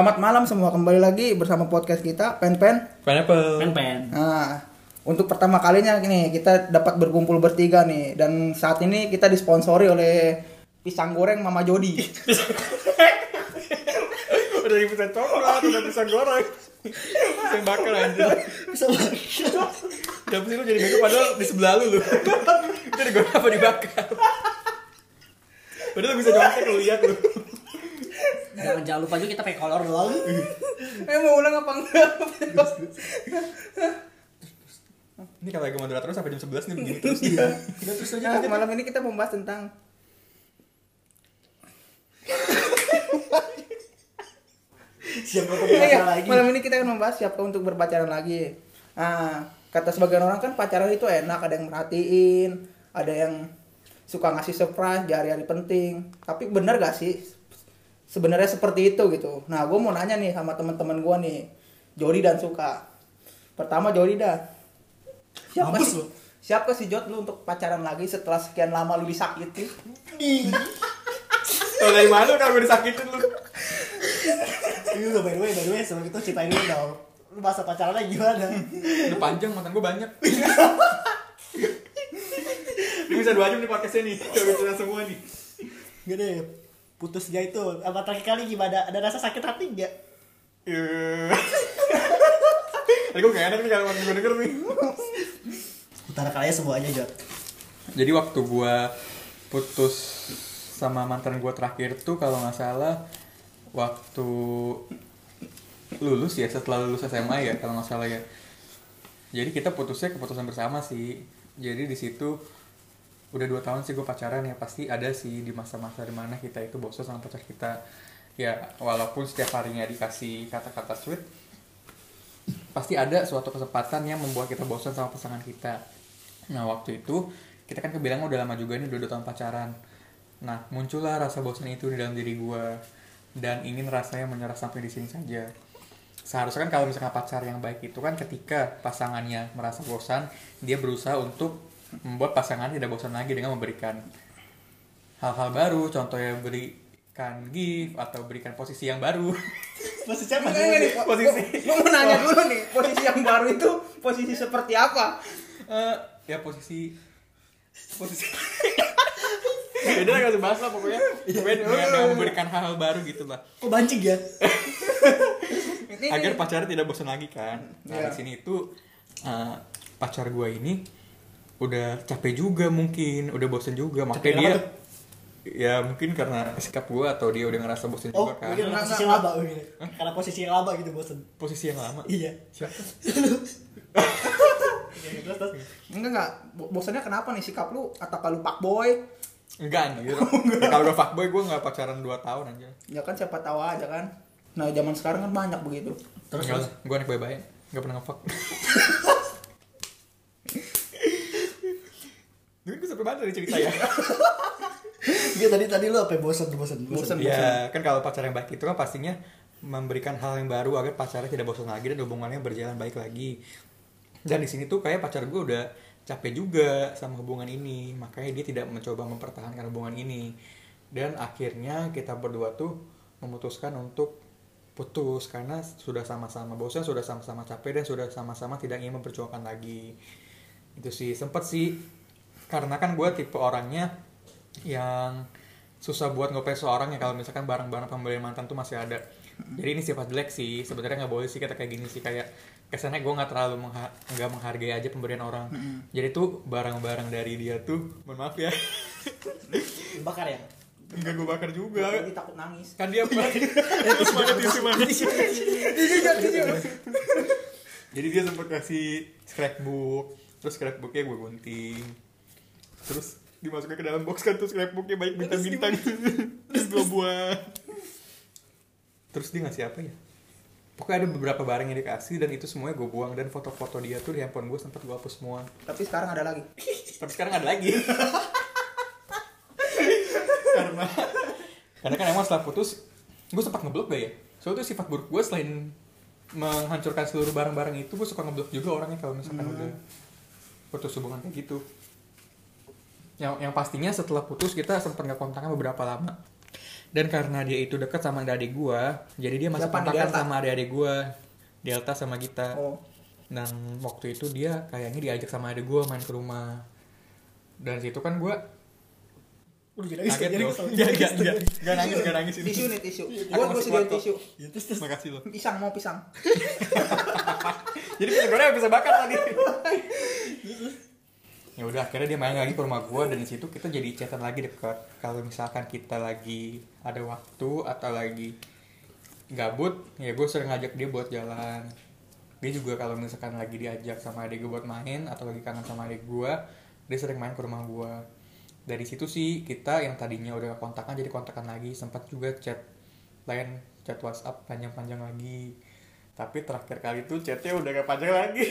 Selamat malam semua kembali lagi bersama podcast kita Pen Pen. Pineapple. pen-pen Nah, untuk pertama kalinya nih kita dapat berkumpul bertiga nih dan saat ini kita disponsori oleh pisang goreng Mama Jody. Udah bisa coklat, udah bisa goreng. Yang bakar anjir. bisa banget Kenapa sih lu jadi bego padahal di sebelah lu lu. Itu digoreng apa dibakar? Padahal lu bisa nyontek lu lihat lu. Jangan jangan lupa juga kita pakai kolor doang eh mau ulang apa enggak? Ini kalau lagi moderator sampai jam 11 nih begini terus. Iya. Udah terus aja. Nah, malam ini kita membahas tentang siapa tuh Iya, iya. lagi Malam ini kita akan membahas siapa untuk berpacaran lagi. Nah, kata sebagian orang kan pacaran itu enak, ada yang merhatiin, ada yang suka ngasih surprise di hari-hari penting. Tapi bener gak sih? Sebenarnya seperti itu gitu. Nah, gue mau nanya nih sama teman-teman gue nih, Jody dan Suka. Pertama Jody dah. Siapa Mampus sih? lu. Siapa sih Jod lu untuk pacaran lagi setelah sekian lama lu disakiti? Kalau dari mana kalau gue disakitin lu? Ini udah by the way by the way sebelum itu ceritain dulu dong lu bahasa pacarannya gimana Udah panjang mantan gue banyak. Ini bisa dua jam nih podcastnya nih. Coba cerita semua nih. gini putusnya itu apa terakhir kali gimana ada rasa sakit hati nggak. Ini gue gak enak nih kalau gue denger nih. utara kalian semuanya Jod Jadi waktu gua putus sama mantan gua terakhir tuh kalau nggak salah waktu lulus ya setelah lulus SMA ya kalau nggak salah ya. Jadi kita putusnya keputusan bersama sih. Jadi di situ udah dua tahun sih gue pacaran ya pasti ada sih di masa-masa di mana kita itu bosan sama pacar kita. Ya walaupun setiap harinya dikasih kata-kata sweet pasti ada suatu kesempatan yang membuat kita bosan sama pasangan kita. Nah waktu itu kita kan kebilang udah lama juga nih udah dua tahun pacaran. Nah muncullah rasa bosan itu di dalam diri gua dan ingin rasanya menyerah sampai di sini saja. Seharusnya kan kalau misalnya pacar yang baik itu kan ketika pasangannya merasa bosan dia berusaha untuk membuat pasangan tidak bosan lagi dengan memberikan hal-hal baru. Contohnya berikan gift atau berikan posisi yang baru. Enggak, enggak nih, po- Posisi. gua- gua mau nanya dulu nih, posisi yang baru itu posisi seperti apa? Eh, ya posisi posisi beda lah gak usah bahas lah pokoknya. Pokoknya dengan, memberikan hal-hal baru gitu lah. Kok bancing ya? Agar pacarnya tidak bosan lagi kan. Nah Iya. di sini itu eh, pacar gue ini udah capek juga mungkin udah bosan juga. Makanya Capek dia kenapa ya mungkin karena sikap gue atau dia udah ngerasa bosan oh juga kan. mungkin Enggak, posisi lama mungkin karena posisi yang lama gitu bosen. Posisi yang lama? Iya. Siapa? Iya, terus terus enggak enggak, Bo- bosannya kenapa nih? Sikap lu atau kalau pak boy? enggak anjir. Ya, kalau udah fuckboy gue nggak pacaran 2 tahun aja Ya kan siapa tahu aja kan. Nah, zaman sekarang kan banyak begitu. terus terus? gue anak baik-baik Gak pernah ngefuck Ini gue sampai mana dari cerita ya? Iya tadi tadi lu apa bosen Bosen. bosen ya kan kalau pacar yang baik itu kan pastinya memberikan hal yang baru agar pacarnya tidak bosan lagi dan hubungannya berjalan baik lagi. Dan di sini tuh kayak pacar gue udah capek juga sama hubungan ini, makanya dia tidak mencoba mempertahankan hubungan ini. Dan akhirnya kita berdua tuh memutuskan untuk putus karena sudah sama-sama bosan, sudah sama-sama capek dan sudah sama-sama tidak ingin memperjuangkan lagi. Itu sih sempet sih karena kan gue tipe orangnya yang susah buat ngoper seorang ya kalau misalkan barang-barang pemberian mantan tuh masih ada. Jadi ini sifat jelek sih sebenarnya nggak boleh sih kita kayak gini sih kayak kesannya gue nggak terlalu mengha- nggak menghargai aja pemberian orang. Jadi tuh barang-barang dari dia tuh mohon maaf ya. Bakar ya? Nggak gue bakar juga. Takut nangis. kan dia terus mana tisu mana jadi dia sempat kasih scrapbook terus scrapbooknya gue gunting terus dimasukin ke dalam box kan tuh scrapbooknya banyak bintang-bintang. terus dua buah terus dia ngasih apa ya? Pokoknya ada beberapa barang yang dikasih dan itu semuanya gue buang dan foto-foto dia tuh di handphone gue sempat gue hapus semua. Tapi sekarang ada lagi. tapi sekarang ada lagi. Karena karena kan emang setelah putus gue sempat ngeblok gak ya? Soalnya tuh sifat buruk gue selain menghancurkan seluruh barang-barang itu gue suka ngeblok juga orangnya kalau misalkan Hmm. udah putus hubungan kayak gitu yang yang pastinya setelah putus kita sempat nggak kontaknya beberapa lama. Dan karena dia itu dekat sama adik gua jadi dia masih Delta? sama adik-adik gua. Delta sama Gita oh. Dan waktu itu dia kayaknya diajak sama adik gua main ke rumah. Dan situ kan gua Udah jadi nangis, jadi dong. kesel. Gak, gak, gak, gak nangis, gak nangis. ini tisu nih tisu. Masih gua sediain tisu. Ya, terus terus. Makasih lo. Pisang mau pisang. Jadi pisang goreng bisa bakar tadi. ya udah akhirnya dia main lagi ke rumah gua dan di situ kita jadi chatan lagi dekat. Kalau misalkan kita lagi ada waktu atau lagi gabut, ya gue sering ngajak dia buat jalan. Dia juga kalau misalkan lagi diajak sama adik gue buat main atau lagi kangen sama adik gua, dia sering main ke rumah gua. Dari situ sih kita yang tadinya udah kontakan jadi kontakan lagi, sempat juga chat lain chat WhatsApp panjang-panjang lagi. Tapi terakhir kali tuh chatnya udah gak panjang lagi.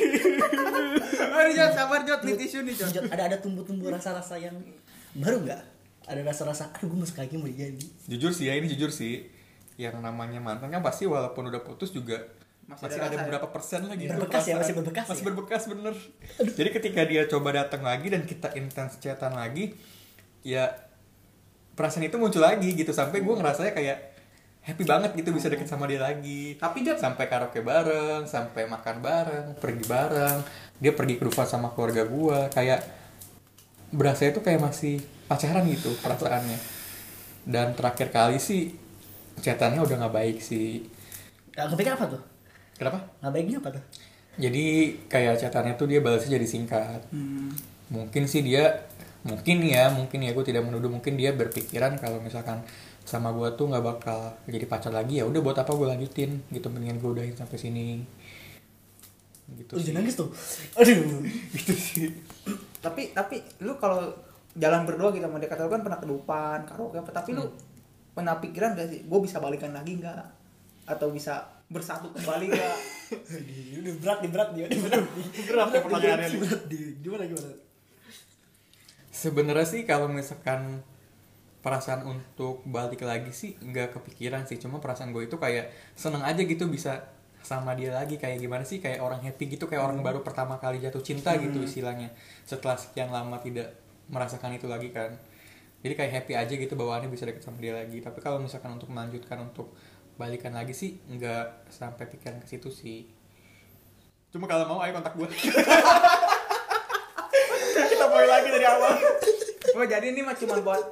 Ayo Jod, sabar Jod, nih tisu nih Jod. Ada ada tumbuh-tumbuh rasa-rasa yang baru nggak? Ada rasa-rasa, aduh gue masuk lagi mau jadi. jujur sih ya ini jujur sih. Yang namanya mantan kan pasti walaupun udah putus juga Masih masih, ada ada, ya? beberapa persen lagi Berbekas ya, masih berbekas masih ya? berbekas bener jadi ketika dia coba datang lagi dan kita intens chatan lagi ya perasaan itu muncul lagi gitu sampai gue ngerasanya kayak happy banget gitu bisa deket sama dia lagi. Tapi Jod, sampai karaoke bareng sampai makan bareng pergi bareng. Dia pergi ke rumah sama keluarga gua. Kayak berasa itu kayak masih pacaran gitu perasaannya. Dan terakhir kali sih chatannya udah nggak baik sih. Gak kepikir apa tuh? kenapa? Nggak baiknya apa tuh? jadi kayak chatannya tuh dia balasnya jadi singkat. Hmm. mungkin sih dia mungkin ya mungkin ya gue tidak menuduh. Mungkin dia berpikiran kalau misalkan sama gue tuh nggak bakal jadi pacar lagi ya udah buat apa gue lanjutin gitu mendingan gue udahin sampai sini gitu Udah sih. nangis tuh. Aduh. gitu sih tapi tapi lu kalau jalan berdua gitu sama dia kata lu kan pernah kedupan karaoke apa tapi lu pernah pikiran gak sih gue bisa balikan lagi nggak atau bisa bersatu kembali nggak udah berat nih berat nih, udah berat. Berat ya pertanyaannya. Berat nih. Gimana gimana? sebenarnya sih kalau misalkan perasaan untuk balik lagi sih nggak kepikiran sih. Cuma perasaan gue itu kayak seneng aja gitu bisa sama dia lagi. Kayak gimana sih? Kayak orang happy gitu kayak orang baru pertama kali jatuh cinta gitu istilahnya. Setelah sekian lama tidak merasakan itu lagi kan. Jadi kayak happy aja gitu bawaannya bisa deket sama dia lagi. Tapi kalau misalkan untuk melanjutkan untuk balikan lagi sih nggak sampai pikiran ke situ sih. Cuma kalau mau ayo kontak gue kita mulai lagi dari awal. Oh jadi ini mah cuma buat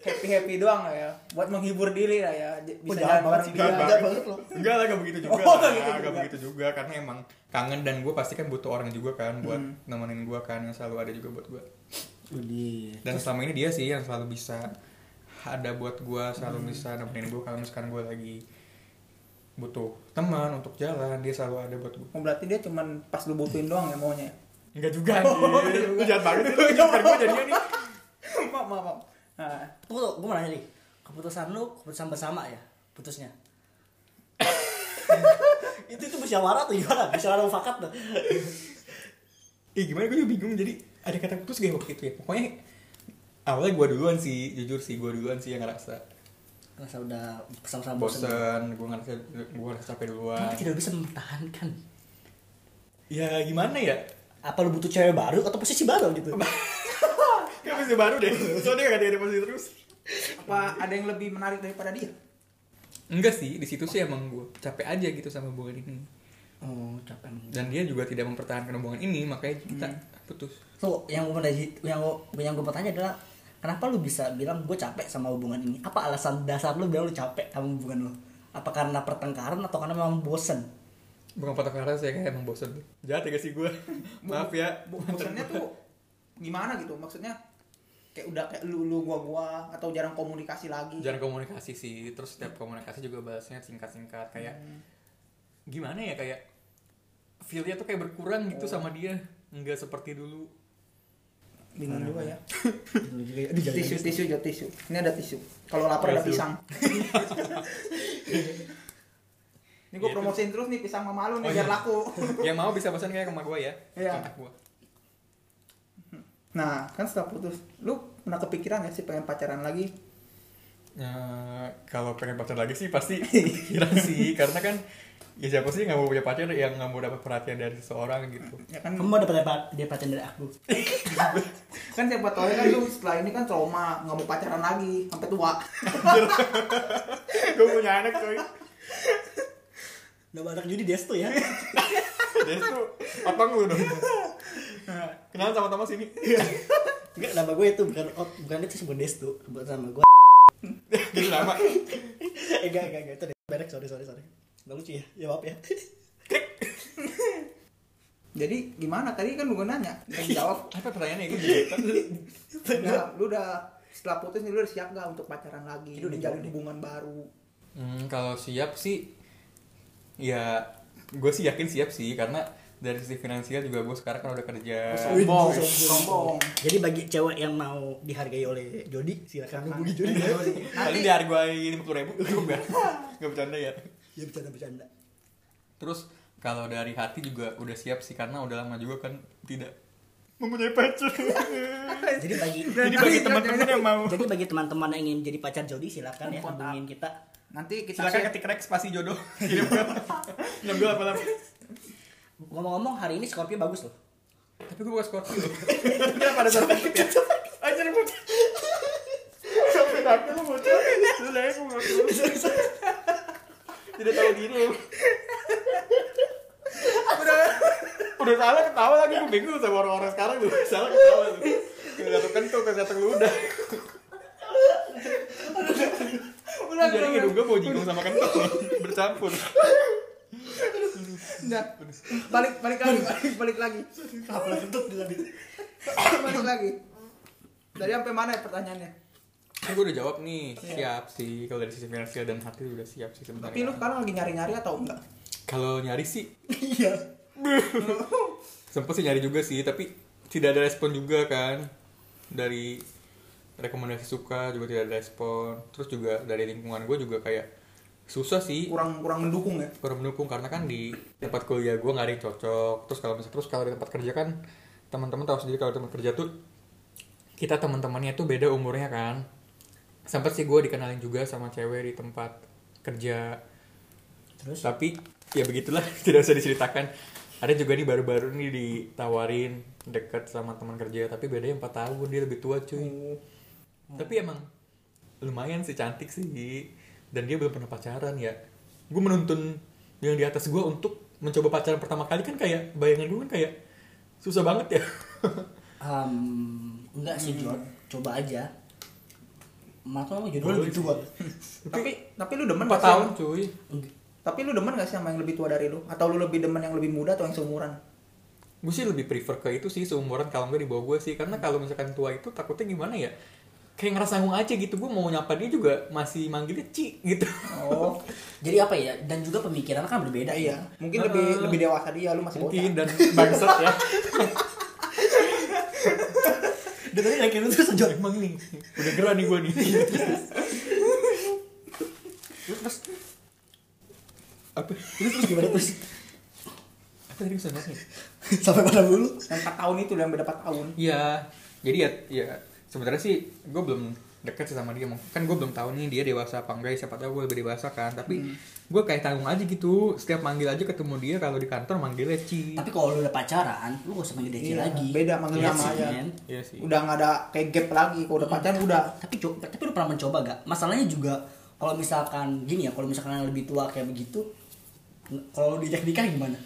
happy happy doang lah ya buat menghibur diri lah ya Oh, bisa jahat jalan banget bareng dia Enggak banget loh. Enggak lah, gak begitu juga. Oh, lah, gitu juga. begitu juga karena emang kangen dan gue pasti kan butuh orang juga kan buat Hmm. nemenin gue kan yang selalu ada juga buat gue. Udah. Dan selama ini dia sih yang selalu bisa ada buat gue, selalu Hmm. bisa nemenin gue kalau misalkan gue lagi butuh teman untuk jalan, dia selalu ada buat gue. oh, berarti dia cuman pas lu butuhin doang ya maunya Enggak juga Oh, anjir. enggak juga. Lu jahat banget sih, lu nyamper gue jadinya nih. maaf maaf maaf nah, Tunggu tuh, gue mau nanya nih. Keputusan lu keputusan bersama ya? Putusnya. itu itu musyawarah tuh gimana? Musyawarah mufakat tuh. Ih gimana gue juga bingung jadi ada kata putus gak waktu itu ya pokoknya awalnya gue duluan sih jujur sih gue duluan sih yang ngerasa Rasa udah bersama-sama bosen. bosen gue ngerasa gue ngerasa capek duluan Kenapa tidak bisa mempertahankan? ya gimana ya Apa lu butuh cewek baru atau posisi baru gitu? Gak bisa baru deh. Soalnya gak ada posisi terus. Apa ada yang lebih menarik daripada dia? Enggak sih di situ sih emang gue capek aja gitu sama hubungan ini. Oh, capek. dan dia juga tidak mempertahankan hubungan ini makanya kita putus. Tuh, yang gue yang gua, yang gue bertanya adalah kenapa lu bisa bilang gue capek sama hubungan ini? Apa alasan dasar lu bilang lu capek sama hubungan lu? Apa karena pertengkaran atau karena memang bosen? bukan patah karena saya kayak emang bosen. Jahat ya gak sih gue maaf ya. bosannya tuh gimana gitu? Maksudnya kayak udah kayak lu lu gua gua atau jarang komunikasi lagi. Jarang komunikasi sih terus setiap komunikasi juga bahasnya singkat-singkat kayak gimana ya kayak feelnya tuh kayak berkurang gitu sama dia nggak seperti dulu. Bingung juga ya. Tisu tisu jauh tisu. Ini ada tisu. Kalau lapar ada Tisu. pisang. Ini gue Iya, promosiin terus. nih pisang mama lu nih Oh, biar iya. laku. Yang mau bisa pesan kayak sama gue ya Iya. kontak gue nah kan setelah putus lu pernah kepikiran gak sih pengen pacaran lagi? Nah, kalau pengen pacar lagi sih pasti pikiran sih. Karena kan ya siapa sih nggak mau punya pacar yang nggak mau dapat perhatian dari seseorang gitu. Ya kan? Kamu mau dapat apa? Dia pacaran dari aku. kan siapa tahu kan lu setelah ini kan trauma nggak mau pacaran lagi sampai tua. Gue punya anak coy. Nama anak judi Desto ya. Destu apa lu dong kenalan sama-sama sini Enggak, nama gue itu bukan oh, bukan itu sebut Desto, buat nama gue. jadi lama eh, enggak, enggak, enggak, itu deh. Berek, sorry, sorry, sorry. Nggak lucu ya? Ya maaf ya. jadi gimana tadi kan gue nanya kan jawab apa pertanyaannya gitu nah, lu udah setelah putus nih lu udah siap gak untuk pacaran lagi Itu udah menjalin jawab deh. hubungan baru Hmm, kalau siap sih, ya gue sih yakin siap sih karena dari sisi finansial juga gue sekarang kan udah kerja. sombong sombong. sombong Jadi bagi cewek yang mau dihargai oleh Jody, silakan hubungi Jody ya. Kali nanti dihargai lima puluh ribu, gue nggak nggak bercanda ya. Ya bercanda-bercanda. Terus kalau dari hati juga udah siap sih karena udah lama juga kan tidak mempunyai pacar. Jadi bagi Jadi bagi teman-teman yang mau, jadi bagi teman-teman yang ingin jadi pacar Jody silakan ya hubungin kita. nanti kita silakan ketik rek spasi jodoh. Kirim ke enam dua apa Ngomong-ngomong hari ini Scorpio bagus loh. Tapi gue bukan Scorpio. Kenapa ada Scorpio ya? Anjir bocah. Sampai tapi lu bocah. Lu lah aku nggak Tidak tahu diri lu. Udah udah salah ketawa lagi gue bingung sama orang-orang sekarang tuh. Salah ketawa tuh. Gak tuh kan tuh ke satu ludah. udah Jadi hidung gue mau jinggung sama kentut bercampur. Udah balik balik lagi balik balik lagi. Apa kentut tadi? balik lagi. Dari sampai mana ya pertanyaannya? Kan gue udah jawab nih, siap sih. Kalau dari sisi finansial dan hati udah siap sih sebenarnya. tapi lu sekarang lagi nyari nyari atau enggak? Kalau nyari sih. Iya. sempet sih nyari juga sih tapi tidak ada respon juga kan. Dari rekomendasi suka juga tidak ada respon. Terus juga dari lingkungan gue juga kayak susah sih. Kurang kurang mendukung ya? Kurang mendukung karena kan di tempat kuliah gue nggak ada yang cocok. Terus kalau misalnya terus kalau di tempat kerja kan teman-teman tahu sendiri kalau tempat kerja tuh kita teman-temannya tuh beda umurnya kan. Sempat sih gue dikenalin juga sama cewek di tempat kerja. Terus? Tapi ya begitulah tidak usah diceritakan. Ada juga nih baru-baru nih ditawarin deket sama teman kerja tapi bedanya 4 tahun dia lebih tua cuy. Tapi emang lumayan sih cantik sih dan dia belum pernah pacaran ya. Gue menuntun yang di atas gue untuk mencoba pacaran pertama kali kan kayak bayangan gue kan kayak susah banget ya. Um, enggak sih Jod, coba aja. Maka kamu jodoh lebih tua. tapi tapi lu demen 4 gak sih tahun sama- cuy. Tapi lu demen gak sih sama yang lebih tua dari lu? Atau lu lebih demen yang lebih muda atau yang seumuran? Gue sih lebih prefer ke itu sih seumuran kalau nggak di bawah gue sih. Karena kalau misalkan tua itu takutnya gimana ya kayak ngerasa nanggung aja gitu. Gue mau nyapa dia juga masih manggilnya Ci gitu. Oh. Jadi apa ya? Dan juga pemikiran kan berbeda iya. ya. mungkin Ah. lebih lebih dewasa dia lu masih mungkin bocah dan bangsat ya. Dan tadi laki lu tuh sejauh emang nih udah gerah nih gue nih. Terus apa? Terus terus gimana? Terus? apa tadi bisa nih Sampai pada dulu. yang 4 tahun itu beda 4 tahun? Iya, jadi ya, ya sebenarnya sih gue belum deket sih sama dia. Kan gue belum tahu nih dia dewasa apa enggak. Siapa tahu gue lebih dewasa kan. Tapi gue kayak tanggung aja gitu. Setiap manggil aja ketemu dia kalau di kantor manggilnya Ci. Tapi kalau lu udah pacaran, lu gak usah manggil Deci Iya, lagi. beda manggil Iya nama sih, aja. Iya sih. udah nggak ada kayak gap lagi kalau udah pacaran udah Tapi coba, tapi lu pernah mencoba gak? Masalahnya juga kalau misalkan gini ya, kalau misalkan yang lebih tua kayak begitu, kalau lu diajak nikah gimana?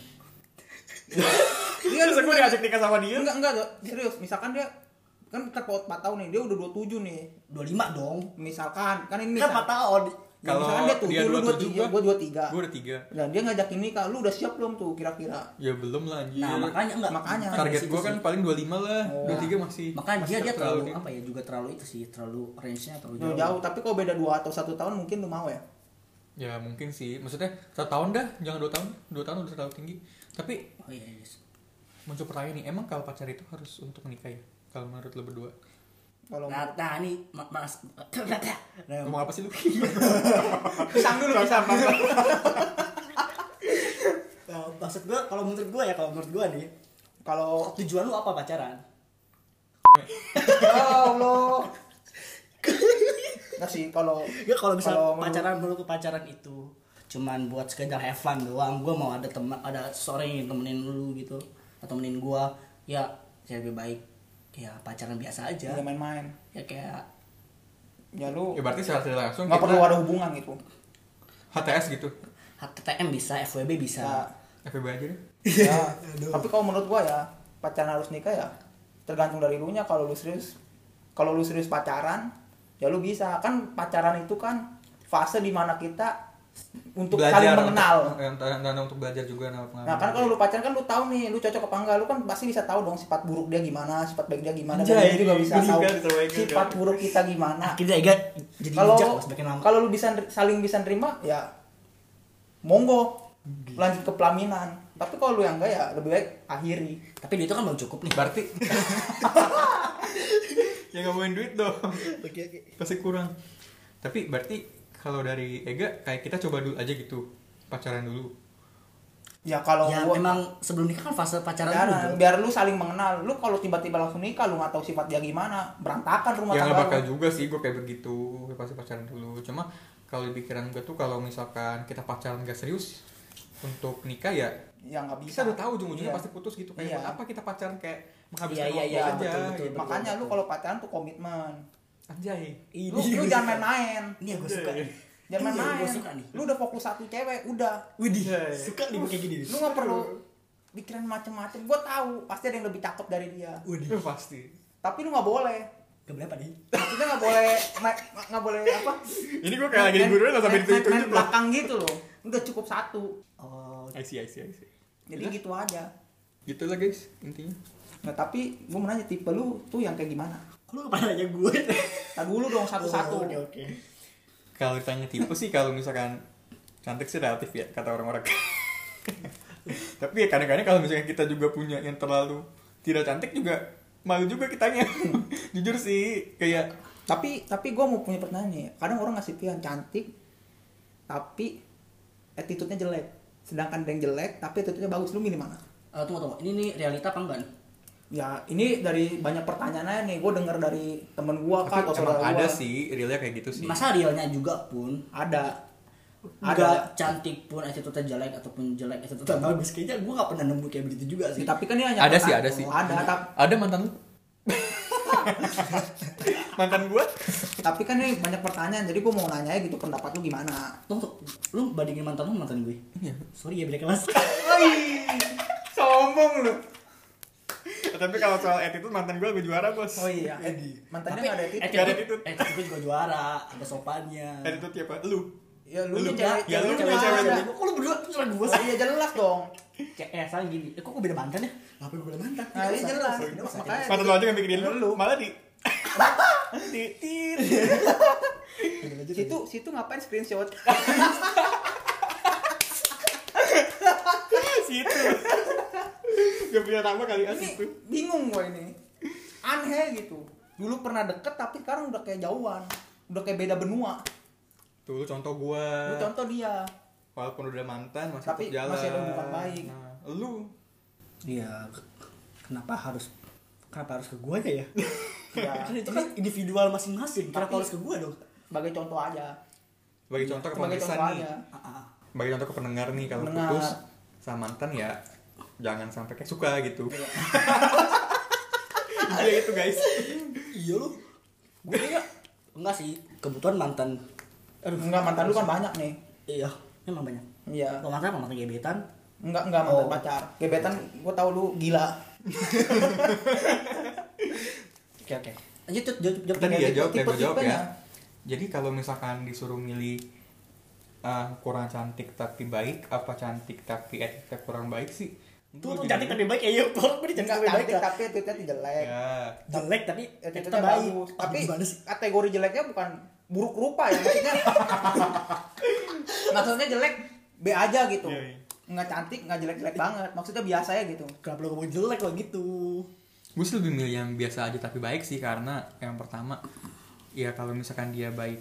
Iya, Terus gue diajak nikah sama dia. enggak enggak serius misalkan dia kan terpaut 4 tahun nih dia udah 27 nih 25 dong. misalkan kan ini Kan misal, 4 tahun. Ya, Kalau misalkan dia 7 dia lu 27 23 gua 23 Gue udah tiga. dan dia ngajakin nikah lu udah siap belum tuh kira-kira Ya belum lah anjir. Nah, makanya enggak. Makanya. Target situ kan paling 25 lah. Oh. 23 masih. Makanya dia masih dia terlalu di- apa ya juga terlalu itu sih terlalu range-nya terlalu jauh. jauh tapi kalau beda 2 atau satu tahun mungkin lu mau ya Ya mungkin sih. Maksudnya satu tahun dah, jangan dua tahun. Dua tahun udah terlalu tinggi. Tapi Oh iya, iya. muncul pertanyaan nih, emang kalau pacar itu harus untuk menikah ya? Kalau menurut lo berdua? kalau Nah, nah ini ma- mas nah, Ngomong apa sih lu? pisang dulu pisang nah, maksud gua kalau menurut gua ya kalau menurut gua nih kalau tujuan lu apa pacaran? ya Allah nggak sih kalau Ya kalau misal menurut- pacaran menurut lu pacaran itu cuman buat sekedar have fun doang, gua mau ada teman ada seorang yang temenin lu gitu atau temenin gua, ya ya lebih baik ya pacaran biasa aja. Ya main-main. Ya kayak ya lu ya berarti secara langsung nggak kita perlu ada hubungan gitu. HTS gitu. HTTM bisa FWB bisa. Ya, FBB aja deh. Ya. tapi kalau menurut gua ya pacaran harus nikah ya tergantung dari lu nya. Kalau lu serius kalau lu serius pacaran ya lu bisa. Kan pacaran itu kan fase di mana kita untuk saling mengenal. untuk, yang tanda untuk belajar juga nah, Nah kan kalau lu pacaran kan lu tahu nih, lu cocok apa enggak, lu kan pasti bisa tahu dong sifat buruk dia gimana, sifat baik dia gimana, dan Anjay, lu juga bisa tahu kan, kan. sifat buruk kita gimana. akhirnya Ega jadi Kalau kalau lu bisa saling bisa nerima ya monggo. Lanjut ke pelaminan. Tapi kalau lu yang enggak ya lebih baik akhiri. tapi dia itu kan belum cukup nih. Berarti ya ngomongin duit dong. Oke oke. Pasti kurang. Tapi berarti kalau dari Ega kayak kita coba dulu aja gitu pacaran dulu Ya kalau ya gua- memang sebelum nikah kan fase pacaran Ya, dulu bro. biar lu saling mengenal. Lu kalau tiba-tiba langsung nikah lu nggak tahu sifat dia gimana, berantakan rumah ya tangga bakal lu. juga sih gue kayak begitu gue pasti pacaran dulu cuma kalau di pikiran gue tuh kalau misalkan kita pacaran gak serius untuk nikah ya Ya nggak kita bisa. udah tahu ujung-ujungnya Iya. pasti putus gitu kayak Iya. apa kita pacaran kayak menghabiskan Iya, iya, waktu iya, aja betul, betul, gitu. betul. Makanya lu kalau pacaran tuh komitmen. Anjay Lu, lu jangan main-main. ini yang gue suka nih Jangan Ini yang main-main. gue suka nih Lu udah fokus satu cewek, udah. Widih, suka nih gue kayak gini. Lu nggak perlu pikiran macem-macem. Gua tahu pasti ada yang lebih cakep dari dia. Widih, pasti Tapi lu nggak boleh. gak boleh apa nih? Maksudnya nggak boleh ma- nggak boleh apa? ini gue kayak lagi di guru lah sampai main- ditunjuk main loh belakang gitu loh. Udah cukup satu. Oh, I see I see I see Jadi gitu aja. gitu lah guys intinya Nah tapi gue mau nanya tipe lu tuh yang kayak gimana? Lu nanya gue? Nah dulu dong satu-satu. Oh, Oke, oke. kalau ditanya tipe sih kalau misalkan cantik sih relatif ya kata orang-orang tapi ya kadang-kadang kalau misalnya kita juga punya yang terlalu tidak cantik juga malu juga kitanya jujur sih kayak Tapi tapi gue mau punya pertanyaan nih. Kadang orang ngasih pilihan cantik, tapi attitude-nya jelek. Sedangkan ada yang jelek, tapi attitude-nya bagus. Lu milih mana? Eh, tunggu tunggu, ini nih realita apa enggak nih? Ya ini dari banyak pertanyaan aja nih. Gue denger dari temen gue tapi kan atau saudara ada gue. sih realnya kayak gitu sih Masa realnya juga pun Ada. Enggak cantik pun attitude-nya jelek ataupun jelek attitude-nya bagus Kayaknya gue gak pernah nemu kayak begitu juga sih Ya, tapi kan ini hanya Ada sih, ada sih. Ada, tap- ada mantan lu mantan gua tapi kan ini banyak pertanyaan. Jadi gue mau nanya gitu pendapat lu gimana? Tunggu, tunggu. lu bandingin mantan lu sama mantan gue? Iya. Sorry ya beda kelas sombong lu tapi kalau soal attitude mantan gua lebih juara bos Oh iya, eh, mantannya nggak ada attitude. Nggak ada attitude. attitude gue juga juara Ada sopannya attitude siapa lu Ya lu Lu. cewek, Ya, lu cewek cewek juga. Kok lu berdua serang gue sih? Iya jelas dong. Kayak eh salah gini Eh kok gue beda mantan ya? Kenapa gue beda mantan? Nah, iya jelas. Makanya- mantan lu aja yang bikin lu Lu. malah di di Situ situ ngapain screenshot? situ gak punya nama kali as ini itu bingung gue ini. Aneh gitu. Dulu pernah deket tapi sekarang udah kayak jauhan. Udah kayak beda benua. tuh lu contoh gua Lu contoh dia. walaupun udah mantan masih Tapi tetap jalan masih ada hubungan baik. nah, lu Iya, kenapa harus kenapa harus ke gue aja ya? Ya, kan itu kan individual masing-masing. Kenapa Tapi- harus ke gue dong? sebagai contoh aja. sebagai contoh ke Sebagai pemirsa contoh nih aja. Ah, ah. sebagai contoh ke pendengar nih kalau putus sama mantan ya jangan sampai kayak suka gitu iya itu guys Iya lu. Gue ya enggak sih, kebetulan mantan Aduh, enggak mantan lu kan banyak nih. Iya, memang banyak. Iya. Kalau mantan apa mantan gebetan? Enggak enggak mantan Oh. pacar. Gebetan gua tahu lu gila. Oke oke. Lanjut jawab jawab. tadi ya tipe- jawab ya gue jawab ya tipe-tipenya. jadi kalau misalkan disuruh milih uh, kurang cantik tapi baik apa cantik tapi etika kurang baik sih Tuh, tuh cantik tapi baik ya, iya. Orang gue cantik tapi baik cantik ya. tapi attitude-nya jelek. ya Jelek tapi Attitude-nya attitude baik. Tapi kategori jeleknya bukan buruk rupa ya maksudnya. maksudnya jelek B aja gitu. Iya, iya. Enggak cantik, enggak jelek-jelek banget. Maksudnya biasa ya gitu. Kenapa lu ngomong jelek kalau gitu? gue sih lebih milih yang biasa aja tapi baik sih karena yang pertama ya kalau misalkan dia baik